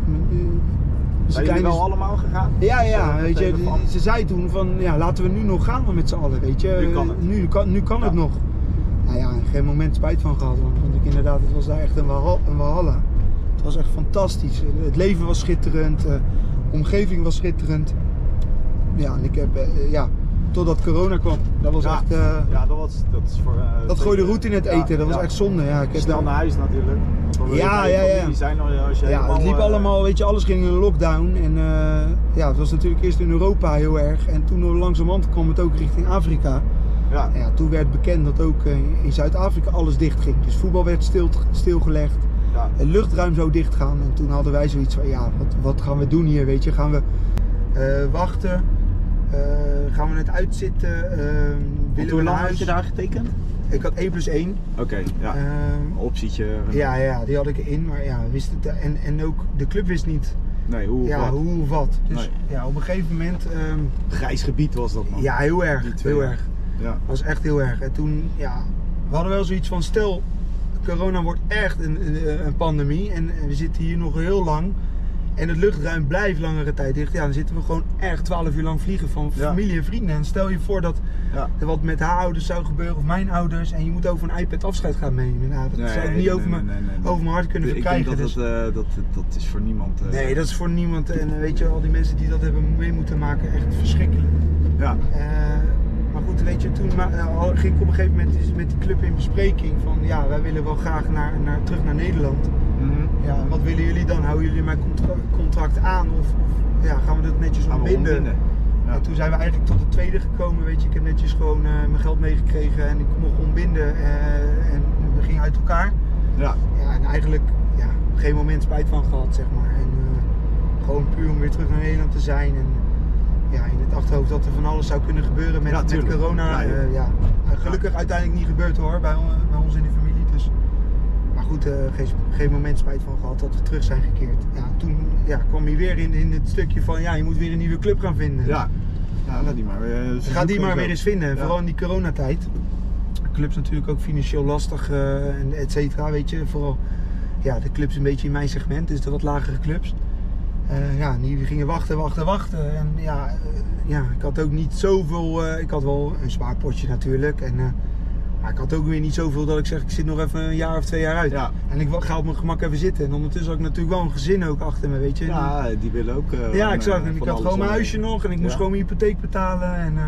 Zijn jullie wel allemaal gegaan? ja, ja, weet je, ze zei toen van, ja, laten we nu nog gaan met z'n allen, weet je. Nu kan het. Nu kan, nu kan het nog. Nou ja, geen moment spijt van gehad, want, want ik inderdaad, het was daar echt een walhalla. Het was echt fantastisch. Het leven was schitterend, eh, de omgeving was schitterend. Ja, en ik heb, eh, ja, totdat corona kwam, dat was Ja. echt, eh, Ja, dat, was, dat is voor... eh, dat gooide roet in het ja, eten, dat was echt zonde. Ja, ik heb Snel naar huis natuurlijk. Ja, ja, ja. familie Zijn, als je Ja, helemaal, het liep eh, allemaal, weet je, alles ging in lockdown. En ja, het was natuurlijk eerst in Europa heel erg. En toen langzamerhand kwam het ook richting Afrika. Ja, ja, toen werd bekend dat ook in Zuid-Afrika alles dicht ging. Dus voetbal werd stil, stilgelegd. ja. Het luchtruim zou dichtgaan. En toen hadden wij zoiets van, ja, wat, wat gaan we doen hier, weet je? Gaan we wachten? Gaan we het uitzitten? Eh, Want willen hoe we lang had je daar getekend? Ik had 1 plus 1. Oké, ja. Ehm, Optietje. ja, ja, die had ik erin. Maar ja, wist het, en, en ook de club wist niet Nee, hoe of ja, wat? hoe of wat. Dus Nee. ja, op een gegeven moment, ehm, Grijs gebied was dat man. ja, heel erg. Heel erg. Ja. was echt heel erg. En toen, ja, we hadden wel zoiets van, stel, corona wordt echt een, een, een pandemie en we zitten hier nog heel lang. En het luchtruim blijft langere tijd dicht. Ja, dan zitten we gewoon echt 12 uur lang vliegen van familie en vrienden. En stel je voor dat er wat met haar ouders zou gebeuren of mijn ouders. En je moet over een iPad afscheid gaan nemen. Nou, dat Nee, zou ik niet nee, over, nee, mijn, over mijn hart kunnen Ik verkrijgen. denk dat Dus- eh, dat, dat is voor niemand. eh, Nee, dat is voor niemand. En eh, weet je, al die mensen die dat hebben mee moeten maken, echt verschrikkelijk. Ja. Maar goed, weet je, toen ging ik op een gegeven moment dus met die club in bespreking van ja, wij willen wel graag naar, naar, terug naar Nederland. Ja, en wat willen jullie dan? Houden jullie mijn contra- contract aan of, of ja, gaan we dat netjes ontbinden? Ja. Toen zijn we eigenlijk tot het tweede gekomen, weet je. Ik heb netjes gewoon eh, mijn geld meegekregen en ik mocht ontbinden eh, en we gingen uit elkaar. Ja. Ja, en eigenlijk ja, geen moment spijt van gehad, zeg maar. En eh, gewoon puur om weer terug naar Nederland te zijn. En ja, in het achterhoofd dat er van alles zou kunnen gebeuren met, Ja, met corona. Ja, ja. Gelukkig uiteindelijk niet gebeurd hoor, bij, bij ons in de familie. Maar goed, eh, geen, geen moment spijt van gehad dat we terug zijn gekeerd. Ja, toen ja, kwam hij weer in, in het stukje van ja, je moet weer een nieuwe club gaan vinden. Ja. Ja, laat die maar weer. eh, Ga die maar weer zo. eens vinden. Ja. Vooral in die coronatijd. Clubs natuurlijk ook financieel lastig eh, en et cetera, weet je. Vooral ja, de clubs een beetje in mijn segment, dus de wat lagere clubs. Eh, ja, die gingen wachten, wachten, wachten. En ja, eh, ja ik had ook niet zoveel. eh, ik had wel een zwaar potje natuurlijk. En, eh, maar ik had ook weer niet zoveel dat ik zeg, ik zit nog even een jaar of twee jaar uit. Ja. En ik ga op mijn gemak even zitten. En ondertussen had ik natuurlijk wel een gezin ook achter me, weet je. Ja, die willen ook. eh, ja, exact. eh, En ik van had gewoon mijn huisje nog en ik moest gewoon mijn hypotheek betalen. En, eh,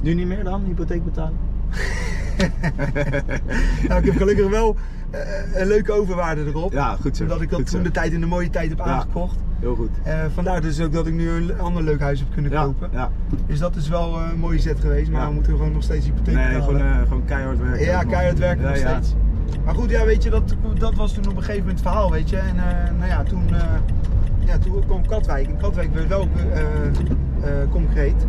Nu niet meer dan, hypotheek betalen? nou, ik heb gelukkig wel eh, een leuke overwaarde erop. Ja, goed zo. Omdat ik dat toen de tijd in de mooie tijd heb Ja. aangekocht. Heel goed. Eh, vandaar dus ook dat ik nu een ander leuk huis heb kunnen Ja, kopen. ja. Dus dat is wel eh, een mooie zet geweest. Maar Ja. we moeten gewoon nog steeds hypotheek Nee, betalen. gewoon, eh, gewoon keihard werken. ja, keihard werken nog ja. steeds. Maar goed, ja, weet je, dat, dat was toen op een gegeven moment het verhaal, weet je. En eh, nou ja, toen, eh, ja, toen kwam Katwijk. En Katwijk werd wel eh, eh, concreet.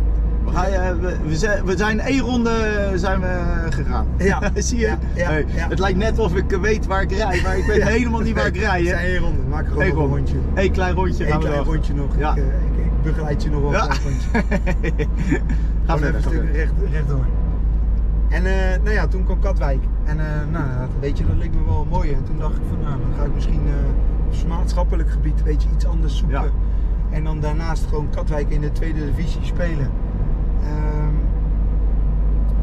Eh, we, we zijn, één ronde zijn we gegaan. Ja. Zie je? Ja, ja, Hey, ja. Het lijkt net of ik weet waar ik rijd, maar ik weet helemaal niet waar ik rijd. Het zijn één ronde. Maken gewoon een rondje. Eén klein rondje Eén klein rondje nog. Ja. Ik, eh, ik, ik begeleid je nog wel een klein rondje. Ga verder. even een stuk recht, rechtdoor. En eh, nou ja, toen kwam Katwijk. En eh, nou, weet je, dat leek me wel mooi. En toen dacht ik van, nou, dan ga ik misschien eh, op maatschappelijk gebied, weet je, iets anders zoeken. En dan daarnaast gewoon Katwijk in de tweede divisie spelen. Ehm,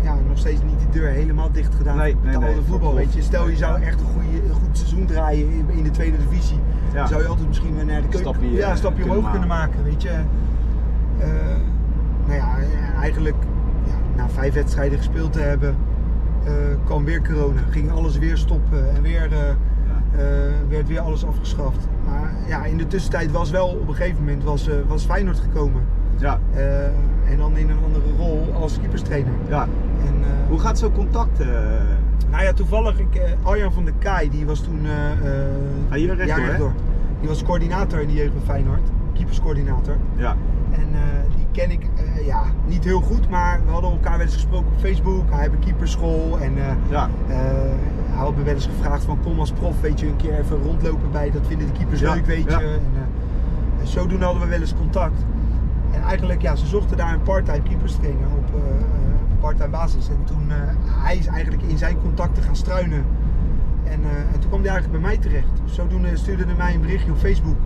ja, nog steeds niet de deur helemaal dicht gedaan Nee, nee, nee, voetbal. Weet je, stel je zou echt een, goede, een goed seizoen draaien in, in de tweede divisie. Ja. Dan zou je altijd misschien weer naar de keuken, Stapje, ja, eh, een stapje kunnen omhoog kunnen maken. maken. Weet je. Eh, nou ja, eigenlijk ja, na vijf wedstrijden gespeeld te hebben, eh, kwam weer corona. Ging alles weer stoppen en weer, eh, eh, werd weer alles afgeschaft. Maar ja, in de tussentijd was wel op een gegeven moment was, eh, was Feyenoord gekomen. Ja, Eh, en dan in een andere rol als keeperstrainer. ja. En, eh, Hoe gaat zo'n contact? eh, nou ja, toevallig, ik, Arjan van der Kaai, die was toen... Ah, hier ja, hè? Die was coördinator in de jeugd van Feyenoord. Keeperscoördinator. ja. En die ken ik ja, niet heel goed, maar we hadden elkaar wel eens gesproken op Facebook. Hij heeft een keeperschool en Ja. hij had me wel eens gevraagd van kom als prof, weet je, een keer even rondlopen bij, dat vinden de keepers Ja, leuk, weet ja. je. En, zodoende hadden we wel eens contact. En eigenlijk, ja, ze zochten daar een part-time keeperstrainer op eh, part-time basis. En toen, eh, hij is eigenlijk in zijn contacten gaan struinen. En, en toen kwam hij eigenlijk bij mij terecht. Zodoende stuurde hij mij een berichtje op Facebook.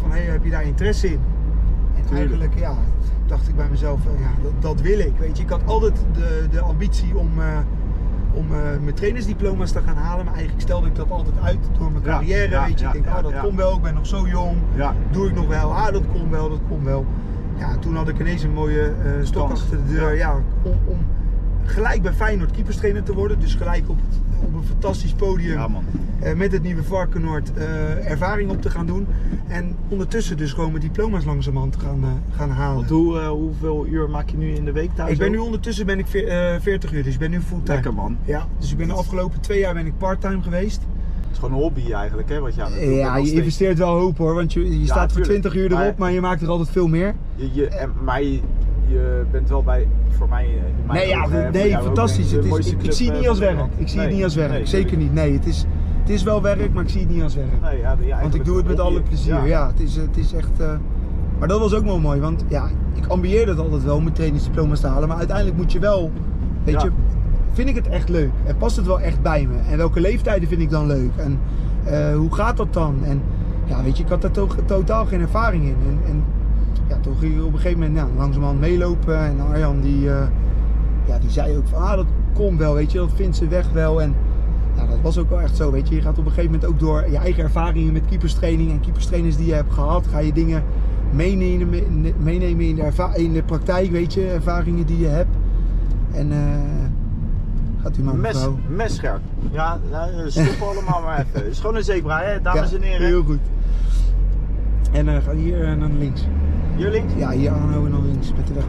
van, hey, heb je daar interesse in? En Tuurlijk. eigenlijk, ja, dacht ik bij mezelf, ja, dat, dat wil ik. Weet je, ik had altijd de, de ambitie om, om mijn trainersdiploma's te gaan halen. Maar eigenlijk stelde ik dat altijd uit door mijn carrière. ja, weet je, ja, ik denk, ja, oh, dat komt wel, ik ben nog zo jong. Doe ik nog wel? Ah, dat komt wel, dat komt wel. Ja, toen had ik ineens een mooie eh, stok Kans. achter de deur. Ja, om, om gelijk bij Feyenoord keeperstrainer te worden. Dus gelijk op, op een fantastisch podium. Ja, man. eh, met het nieuwe Varkenoord eh, ervaring op te gaan doen. En ondertussen dus gewoon mijn diploma's langzamerhand gaan, eh, gaan halen. Want hoe, hoeveel uur maak je nu in de week thuis? ik ben nu ondertussen ben ik veer- eh, 40 uur, dus ik ben nu fulltime. Lekker man. Ja, dus ik ben de afgelopen twee jaar ben ik parttime geweest. Het is gewoon een hobby eigenlijk, hè? Wat je aan het doen bent Ja, je steeds. investeert wel hoop hoor, want je, je staat voor tuurlijk. 20 uur erop, Maar- maar je maakt er altijd veel meer. Je, je, en, maar je, je bent wel bij, voor mij, eh, mijn Nee, ja, ogen, nee, fantastisch. Het is, mooiste ik, zie het eh, niet als werk. Ik zie Nee, het niet als werk. nee, Zeker niet. Nee, het is, het is wel werk, maar ik zie het niet als werk. Nee, ja, ja, Want ik doe het met alle plezier. Ja, het, is, het is echt. eh, Maar dat was ook wel mooi, want ja, ik ambieerde het altijd wel om mijn trainingsdiploma's te halen. Maar uiteindelijk moet je wel, weet je, vind ik het echt leuk? En past het wel echt bij me? En welke leeftijden vind ik dan leuk? En eh, hoe gaat dat dan? En ja, weet je, ik had daar to- totaal geen ervaring in. En, en ja, toen ging ik op een gegeven moment ja, langzamerhand meelopen. En Arjan die, eh, ja, die zei ook van, ah, dat komt wel, weet je, dat vindt ze weg wel. En ja, dat was ook wel echt zo, weet je. Je gaat op een gegeven moment ook door je eigen ervaringen met keeperstraining en keeperstrainers die je hebt gehad, ga je dingen meenemen, meenemen in, de erva- in de praktijk, weet je, ervaringen die je hebt. En eh gaat u maar Mes, mevrouw. Ja, nou, stoppen allemaal maar even. Het is gewoon een zebra, hè, dames Ja, en heren. Heel goed. En eh ga hier eh, naar links. Hier links? Ja, hier aanhouden en dan links met de weg.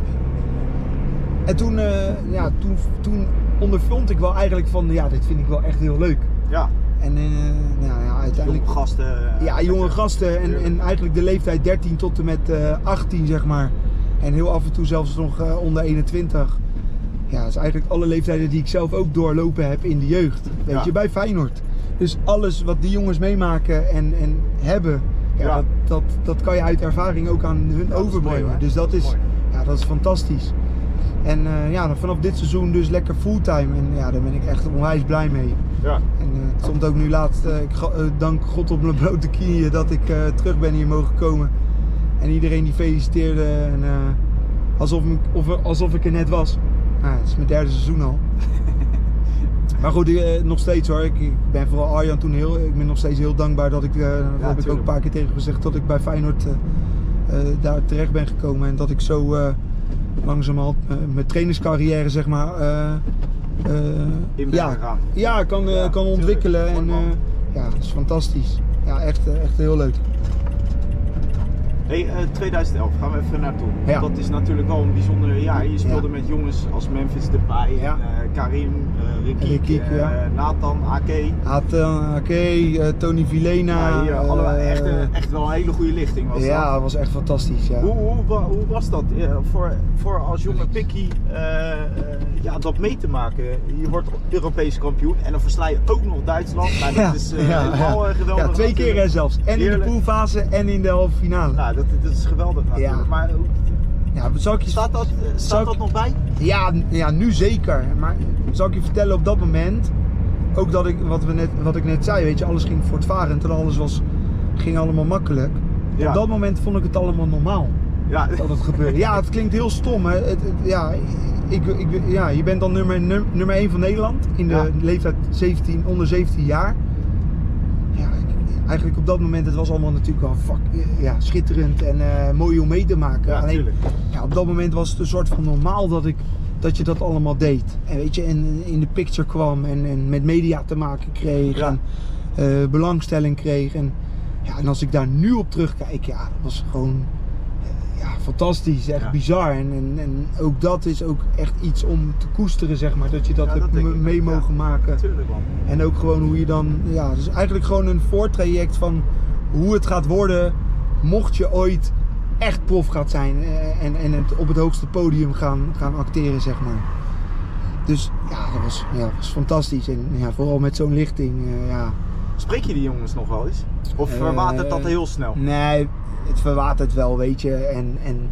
En toen, eh, ja, toen, toen ondervond ik wel eigenlijk van, ja, dit vind ik wel echt heel leuk. Ja, En eh, nou ja, uiteindelijk... jonge gasten. eh, Ja, jonge gasten en, en eigenlijk de leeftijd 13 tot en met eh 18 zeg maar. En heel af en toe zelfs nog eh, onder 21. Ja, dat is eigenlijk alle leeftijden die ik zelf ook doorlopen heb in de jeugd. Weet Ja. je, bij Feyenoord. Dus alles wat die jongens meemaken en, en hebben, ja, Ja. Dat, dat, dat kan je uit ervaring ook aan hun overbrengen. mooi, dus dat Dat is ja, dat is fantastisch. En eh, ja, vanaf dit seizoen dus lekker fulltime. En ja, daar ben ik echt onwijs blij mee. Ja. En eh, het stond ook nu laatst, eh, ik dank God op mijn blote knieën dat ik terug ben hier mogen komen. En iedereen die feliciteerde en, alsof, ik, of, alsof ik er net was. Nou, het is mijn derde seizoen al. maar goed, eh, nog steeds hoor. Ik, ik ben vooral Arjan toen heel, ik ben nog steeds heel dankbaar dat ik, eh, dat heb ik ook een paar keer tegen gezegd, dat ik bij Feyenoord eh, eh, daar terecht ben gekomen. En dat ik zo eh langzamerhand mijn trainerscarrière zeg maar... In ja, ja, kan, Ja, kan ontwikkelen. En, eh, ja, dat is fantastisch. Ja, echt, echt heel leuk. Hey, eh, 2011 gaan we even naartoe. Ja. Dat is natuurlijk wel een bijzonder jaar. Je speelde Ja. met jongens als Memphis Depay, Ja. eh, Karim, uh, Rikiek, Rikiek, eh, ja. Nathan, Ake. Atan, Ake, eh, Tony Vilena. Ja, allemaal eh, echt, echt wel een hele goede lichting was ja, dat. was echt fantastisch. Ja. Hoe, hoe, wa- hoe was dat eh, voor, voor als jonge pikkie eh, eh, ja, dat mee te maken? Je wordt Europees kampioen en dan versla je ook nog Duitsland. Nou, dat is eh, helemaal eh, geweldig. Ja, twee keer hè, zelfs. En in de poolfase en in de halve finale. Nou, dat, dat is geweldig natuurlijk. Ja. Maar hoe- ja, zal ik je, staat, dat, eh, Zal staat ik- dat nog bij? Ja, ja, nu zeker. Maar zal ik je vertellen op dat moment, ook dat ik, wat, we net, wat ik net zei, weet je, alles ging voortvarend en alles was ging allemaal makkelijk. Ja. Op dat moment vond ik het allemaal normaal Ja, dat het gebeurde. Ja, het klinkt heel stom. Hè. Het, het- ja, ik, ik, ja, je bent dan nummer, num- nummer 1 van Nederland in de Ja. leeftijd 17, onder 17 jaar. Eigenlijk op dat moment, het was allemaal natuurlijk wel fuck, ja, schitterend en eh, mooi om mee te maken. ja Alleen, ja, op dat moment was het een soort van normaal dat, ik, dat je dat allemaal deed. En weet je, en in de picture kwam en, en met media te maken kreeg. Ja. En eh, belangstelling kreeg. En, ja, en als ik daar nu op terugkijk, ja, dat was gewoon ja, fantastisch. Echt Ja. bizar. En, en, en ook dat is ook echt iets om te koesteren, zeg maar. Dat je dat Ja, dat hebt ik mee mogen maken. Tuurlijk man. En ook gewoon hoe je dan, ja, dus eigenlijk gewoon een voortraject van hoe het gaat worden mocht je ooit echt prof gaat zijn eh, en, en het op het hoogste podium gaan, gaan acteren, zeg maar. Dus ja, dat was, ja, was fantastisch. En ja, vooral met zo'n lichting, eh, ja. Spreek je die jongens nog wel eens? Of Eh, verwatert dat heel snel? Nee, het verwatert wel, weet je. En, en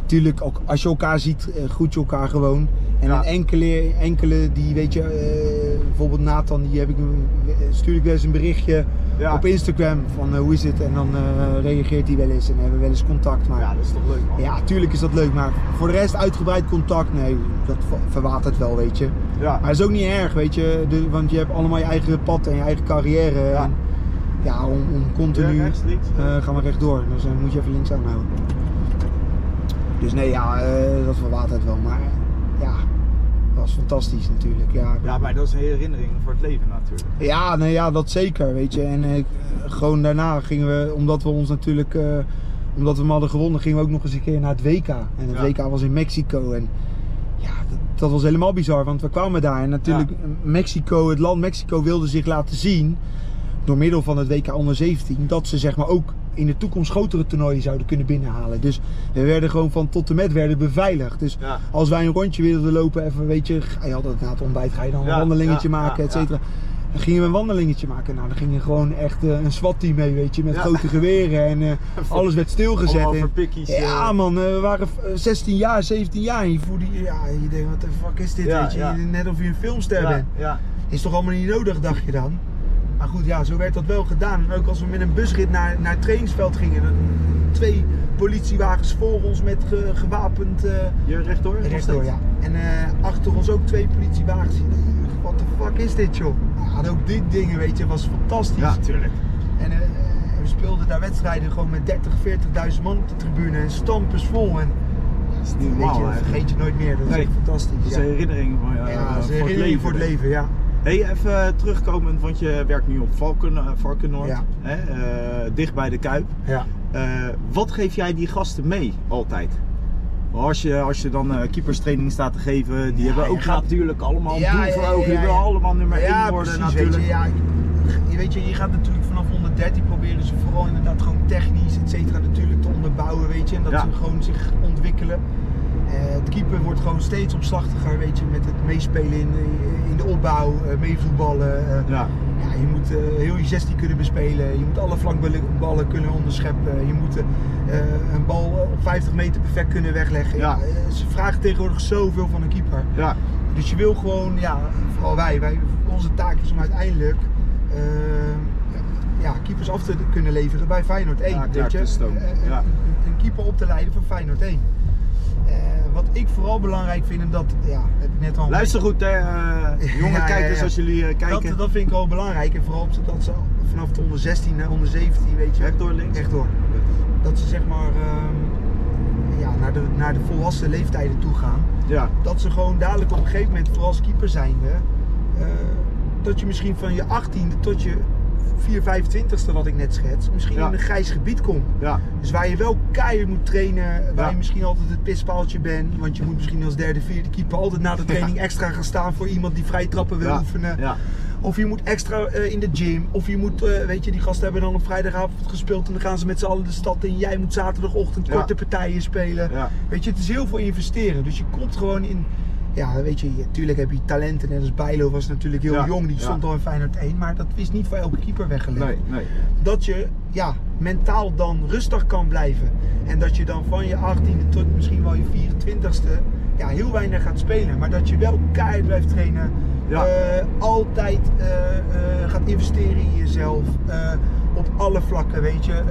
natuurlijk, ook als je elkaar ziet, eh, groet je elkaar gewoon. En Ja. een enkele, enkele die, weet je, eh, bijvoorbeeld Nathan, die heb ik, een- stuur ik wel eens een berichtje Ja. op Instagram van eh, hoe is het? En dan eh, reageert hij wel eens en hebben we wel eens contact. Maar Ja, ja, dat is toch leuk man. tuurlijk is dat leuk. Maar voor de rest uitgebreid contact, nee, dat ver- verwatert wel, weet je. Ja. Maar het is ook niet erg, weet je. De, want je hebt allemaal je eigen pad en je eigen carrière. Ja. En, ja, om, om continu... Ja, rechts, links? Eh, ga maar rechtdoor, dus dan moet je even links aanhouden. Dus nee, ja, eh, dat verwatert wel. Maar ja, dat was fantastisch natuurlijk. Ja, Ja, maar dat is een herinnering voor het leven natuurlijk. ja, nee, ja, dat zeker, weet je. En eh, gewoon daarna gingen we, omdat we ons natuurlijk, eh, omdat we hem hadden gewonnen, gingen we ook nog eens een keer naar het WK. En het Ja. WK was in Mexico. En ja, dat, dat was helemaal bizar, want we kwamen daar. En natuurlijk, Mexico, het land Mexico wilde zich laten zien, door middel van het WK onder 17, dat ze zeg maar ook in de toekomst grotere toernooien zouden kunnen binnenhalen. Dus we werden gewoon van tot en met werden beveiligd. Dus Ja. als wij een rondje wilden lopen, even weet je, ga je altijd na het ontbijt ga je dan een wandelingetje ja, maken, et cetera. Dan gingen we een wandelingetje maken. Nou, dan ging je gewoon echt eh, een SWAT-team mee, weet je, met grote geweren en eh, alles werd stilgezet. En- ja, eh, man, we waren eh, 16 jaar, 17 jaar. En je voelde, ja, je denkt, wat de fuck is dit? Weet je? Net of je een filmster bent. ja. Is toch allemaal niet nodig, dacht je dan? Maar goed, ja, zo werd dat wel gedaan. En ook als we met een busrit naar, naar het trainingsveld gingen, dan twee politiewagens voor ons met ge- gewapend. eh Hier rechtdoor? ja. En eh, achter ons ook twee politiewagens. Wat de fuck is dit, joh? En ook dit dingen, weet je, was fantastisch. Ja, tuurlijk. En eh, we speelden daar wedstrijden gewoon met 30, 40.000 man op de tribune en stampers vol. En Dat is normaal je, dat vergeet je nooit meer. Dat is Nee. echt fantastisch. Dat is ja. een herinnering van, ja, ja, dat is voor het leven. voor het leven, ja. Hey, even eh, terugkomend, want je werkt nu op Valken, eh, Valkenoord, Ja. hè, eh, dicht bij de Kuip. ja. Wat geef jij die gasten mee altijd? Als je, als je dan eh keeperstraining staat te geven, die Ja, hebben ook gaat- natuurlijk allemaal Ja, doel voor ja, ogen. Die willen allemaal nummer 1 ja, worden precies, natuurlijk. Weet je, ja, je, weet je, je gaat natuurlijk vanaf 113 proberen ze vooral inderdaad gewoon technisch, et cetera, natuurlijk te onderbouwen, weet je. En dat ze gewoon zich ontwikkelen. Eh, het keeper wordt gewoon steeds opslachtiger, weet je, met het meespelen in, in de opbouw, eh, meevoetballen. eh. Ja, Ja, je moet heel je 16 kunnen bespelen. Je moet alle flankballen ballen kunnen onderscheppen. Je moet een bal op 50 meter perfect kunnen wegleggen. Ja. ze vragen tegenwoordig zoveel van een keeper. ja, Dus je wil gewoon, ja, vooral wij, wij onze taak is om uiteindelijk ja, keepers af te kunnen leveren bij Feyenoord 1. Ja, weet je? een- Ja. een, een keeper op te leiden voor Feyenoord 1. Eh, wat ik vooral belangrijk vind, en dat ja, heb ik net al Luister goed, hè, eh, jonge Ja, kijkers, ja. als jullie eh, kijken. dat, dat vind ik wel belangrijk. En vooral dat ze vanaf de onder 16 naar onder 17, weet je. Rechtdoor links? Rechtdoor. Dat ze zeg maar ehm, ja, naar, de, naar de volwassen leeftijden toe gaan. Ja, Dat ze gewoon dadelijk op een gegeven moment, vooral als keeper zijnde, eh, dat je misschien van je 18e tot je 4, 25ste, wat ik net schets, misschien Ja. in een grijs gebied komt. ja, Dus waar je wel keihard moet trainen, waar Ja. je misschien altijd het pispaaltje bent. Want je moet misschien als derde, vierde keeper altijd na de training extra gaan staan voor iemand die vrij trappen wil oefenen. ja, Of je moet extra eh, in de gym. Of je moet, eh, weet je, die gasten hebben dan op vrijdagavond gespeeld en dan gaan ze met z'n allen de stad in. Jij moet zaterdagochtend korte partijen spelen. Weet je, het is heel veel investeren. Dus je komt gewoon in. Ja, weet je, natuurlijk heb je talenten. Net als Bijlo was natuurlijk heel Ja, jong. Die ja. stond al in Feyenoord 1. Maar dat is niet voor elke keeper weggelegd Nee, nee. dat je ja, mentaal dan rustig kan blijven. En dat je dan van je 18e tot misschien wel je 24e ja, heel weinig gaat spelen. Maar dat je wel keihard blijft trainen. Ja. Eh, altijd eh, eh, gaat investeren in jezelf. op alle vlakken, weet je.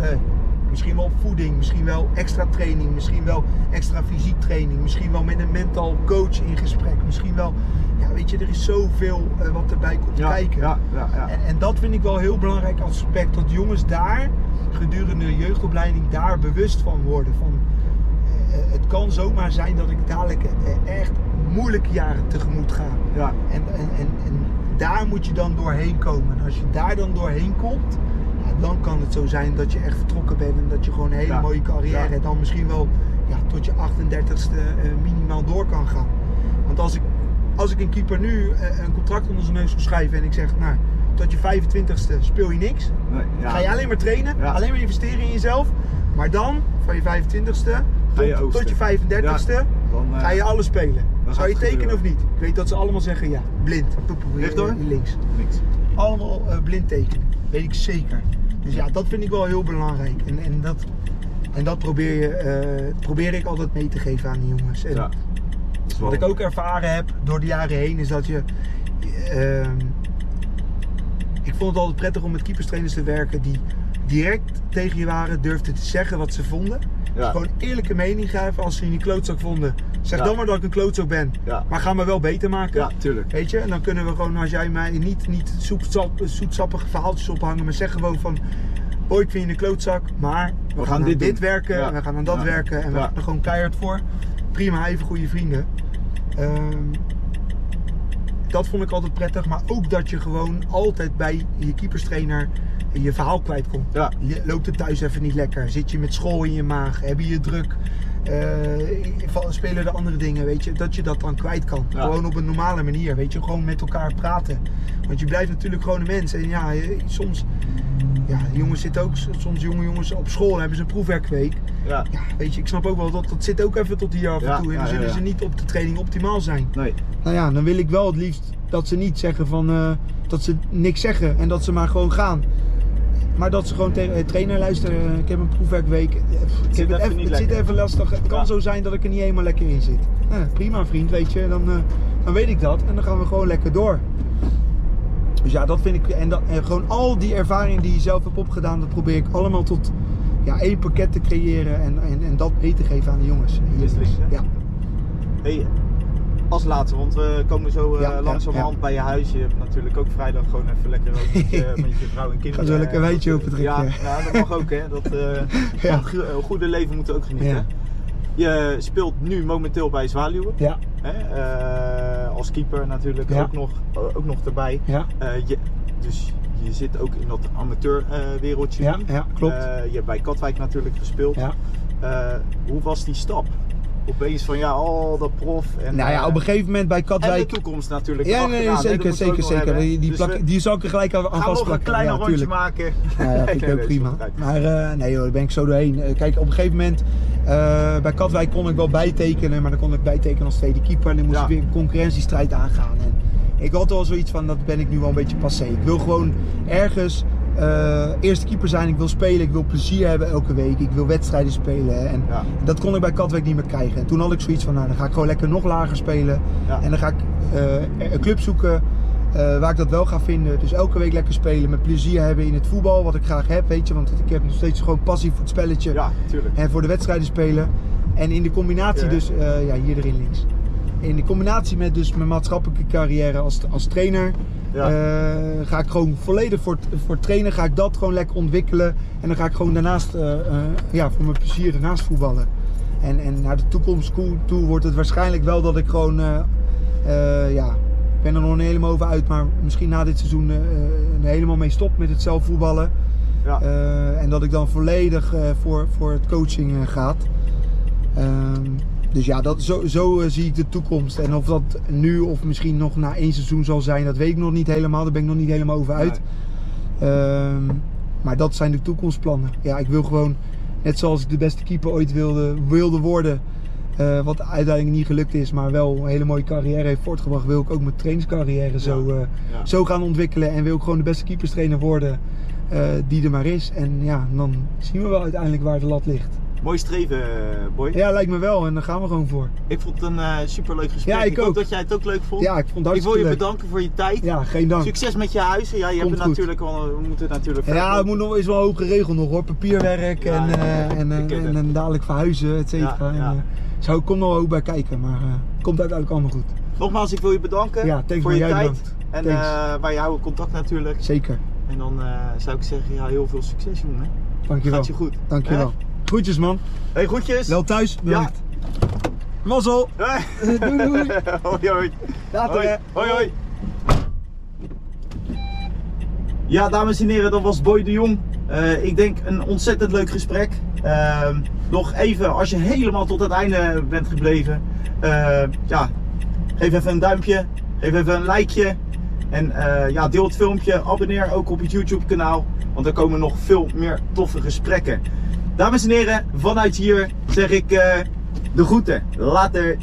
Eh, misschien wel voeding, misschien wel extra training, misschien wel extra fysiek training, misschien wel met een mental coach in gesprek. Misschien wel, ja, weet je, er is zoveel eh, wat erbij komt Ja, kijken. ja, ja, ja. En, en dat vind ik wel een heel belangrijk aspect. Dat jongens daar gedurende de jeugdopleiding daar bewust van worden. Van, eh, het kan zomaar zijn dat ik dadelijk eh, echt moeilijke jaren tegemoet ga. Ja. En, en, en, en daar moet je dan doorheen komen. En als je daar dan doorheen komt, dan kan het zo zijn dat je echt vertrokken bent. En dat je gewoon een hele Ja. mooie carrière Ja. en dan misschien wel ja, tot je 38ste eh, minimaal door kan gaan. Want als ik, als ik een keeper nu eh, een contract onder zijn neus zou schrijven en ik zeg, nou, tot je 25ste speel je niks. Nee, ja. Ga je alleen maar trainen, alleen maar investeren in jezelf. Maar dan, van je 25ste Ga je tot, tot je 35ste, Dan, eh, ga je alles spelen. Zou je tekenen of niet? Ik weet dat ze allemaal zeggen ja, blind. Poepoe, Recht door? hier links. Niks. Allemaal blind tekenen. Weet ik zeker. Dus ja, dat vind ik wel heel belangrijk. En, en, dat, en dat probeer, je, eh, probeer ik altijd mee te geven aan die jongens. En Ja. Wel- wat ik ook ervaren heb door de jaren heen is dat je. ehm, ik vond het altijd prettig om met keeperstrainers te werken die direct tegen je waren, durfden te zeggen wat ze vonden. Ja. Gewoon eerlijke mening geven als ze je een klootzak vonden. Zeg dan maar dat ik een klootzak ben, maar ga me wel beter maken. Ja, tuurlijk. Weet je, en dan kunnen we gewoon, als jij mij niet, niet zoetsap, zoetsappige verhaaltjes ophangen, maar zeg gewoon van, ik vind je een klootzak, maar we, gaan, dit aan dit werken, Ja. en we gaan aan dat Ja. werken en we Ja. gaan er gewoon keihard voor. Prima, even goede vrienden. Ehm, dat vond ik altijd prettig, maar ook dat je gewoon altijd bij je keeperstrainer je verhaal kwijtkomt. Ja. Je- Loopt het thuis even niet lekker? Zit je met school in je maag? Heb je je druk? Eh, spelen er andere dingen, weet je? Dat je dat dan kwijt kan. Ja. Gewoon op een normale manier, weet je? Gewoon met elkaar praten. Want je blijft natuurlijk gewoon een mens. En ja, je- soms... Ja, jongens zitten ook... Soms jonge jongens op school hebben ze een proefwerkweek. Ja. Ja, weet je, ik snap ook wel dat dat zit ook even tot hier af en Ja, toe. En ja, dan ja, zullen ja. ze niet op de training optimaal zijn. Nee. Nou ja, dan wil ik wel het liefst dat ze niet zeggen van eh, dat ze niks zeggen en dat ze maar gewoon gaan. Maar dat ze gewoon tegen de trainer luisteren. Ik heb een proefwerkweek. Ik zit heb het even even, het zit even lastig. Het kan Ja. zo zijn dat ik er niet helemaal lekker in zit. Ja, prima vriend, weet je. Dan, eh, dan weet ik dat. En dan gaan we gewoon lekker door. Dus ja, dat vind ik. En, dat, en gewoon al die ervaringen die je zelf hebt opgedaan, dat probeer ik allemaal tot ja, één pakket te creëren. En, en, en dat mee te geven aan de jongens. Hè? Ja. Hey, als laatste, want we komen zo eh, Ja, langzamerhand bij je huis. Je hebt natuurlijk ook vrijdag gewoon even lekker met, je, met je vrouw en kinderen. Ga zo lekker eh, wijntje opentrekken. Ja, nou, dat mag ook hè. Dat, eh, eh, goede leven moeten ook genieten. Je speelt nu momenteel bij Zwaluwen. Ja, Hè? eh, als keeper natuurlijk Ja. ook, nog, ook nog erbij. ja, Eh, je, dus je zit ook in dat amateurwereldje ja, ja, klopt. Eh, je hebt bij Katwijk natuurlijk gespeeld. Ja. Eh, hoe was die stap? Opeens van ja, al dat prof. En, Nou ja, eh, op een gegeven moment bij en de Katwijk. toekomst natuurlijk. Ja, nee, dat zeker, zeker, zeker. Die, Dus plak, we die zal ik er gelijk aan aan gaan nog een vastplakken. klein ja, rondje maken. Ja, ja, vind ik Nee, ook prima. Maar eh, nee joh, daar ben ik zo doorheen. Eh, kijk, op een gegeven moment eh, bij Katwijk kon ik wel bijtekenen, maar dan kon ik bijtekenen als tweede keeper. En dan moest Ja. ik weer een concurrentiestrijd aangaan. En ik had wel zoiets van, dat ben ik nu wel een beetje passé. Ik wil gewoon ergens eh, eerste keeper zijn. Ik wil spelen, ik wil plezier hebben elke week. Ik wil wedstrijden spelen. En Ja. dat kon ik bij Katwijk niet meer krijgen. En toen had ik zoiets van, nou dan ga ik gewoon lekker nog lager spelen. Ja. En dan ga ik eh, een club zoeken eh, waar ik dat wel ga vinden. Dus elke week lekker spelen, met plezier hebben in het voetbal, wat ik graag heb, weet je. Want ik heb nog steeds gewoon passie voor het spelletje Ja, en voor de wedstrijden spelen. En in de combinatie dus, ja hier erin links. In de combinatie met dus mijn maatschappelijke carrière als, als trainer, Ja. eh, ga ik gewoon volledig voor, voor trainen, ga ik dat gewoon lekker ontwikkelen. En dan ga ik gewoon daarnaast, eh, eh, ja, voor mijn plezier daarnaast voetballen. En, en naar de toekomst toe wordt het waarschijnlijk wel dat ik gewoon, ja, ik ben er nog niet helemaal over uit, maar misschien na dit seizoen helemaal mee stop met het zelf voetballen. Ja. En dat ik dan volledig voor, voor het coaching gaat. Ehm, dus ja, dat, zo, zo eh, zie ik de toekomst. En of dat nu of misschien nog na één seizoen zal zijn, dat weet ik nog niet helemaal. Daar ben ik nog niet helemaal over uit. Ehm, maar dat zijn de toekomstplannen. Ja, ik wil gewoon, net zoals ik de beste keeper ooit wilde, wilde worden. eh, wat uiteindelijk niet gelukt is, maar wel een hele mooie carrière heeft voortgebracht. Wil ik ook mijn trainingscarrière zo, eh, Ja. zo gaan ontwikkelen. En wil ik gewoon de beste keeperstrainer worden die er maar is. En ja, dan zien we wel uiteindelijk waar de lat ligt. Mooi streven, eh, Boy. Ja, lijkt me wel en daar gaan we gewoon voor. Ik vond het een eh superleuk gesprek. Ja, ik hoop ook. dat jij het ook leuk vond. Ja, ik vond het ik wil je leuk. bedanken voor je tijd. Ja, geen dank. Succes met je huizen. Ja, je hebt Komt natuurlijk wel, we moeten het natuurlijk Ja, er verkopen. moet nog, is wel hoop geregeld nog hoor. Papierwerk Ja, en, ja, eh, ja. en, Ik en, het. dadelijk verhuizen, et cetera. Ja, ja. Zo komt nog wel ook bij kijken, maar komt uiteindelijk allemaal goed. Nogmaals, ik wil je bedanken Ja, voor je tijd. bedankt. En eh, wij houden contact natuurlijk. Zeker. En dan zou ik zeggen, ja, heel veel succes jongen. Dankjewel. Gaat je goed. Dankjewel. Groetjes man. Hey, groetjes. Wel thuis. Bedankt. Mazzel. Hey. Doei doei. hoi hoi. Later Hoi, hoi, hoi. Ja, dames en heren, dat was Boy de Jong. Eh, ik denk een ontzettend leuk gesprek. Ehm, nog even, als je helemaal tot het einde bent gebleven, eh, ja, geef even een duimpje, geef even een likeje. En eh, ja, deel het filmpje, abonneer ook op het YouTube kanaal, want er komen nog veel meer toffe gesprekken. Dames en heren, vanuit hier zeg ik eh, de groeten. Later.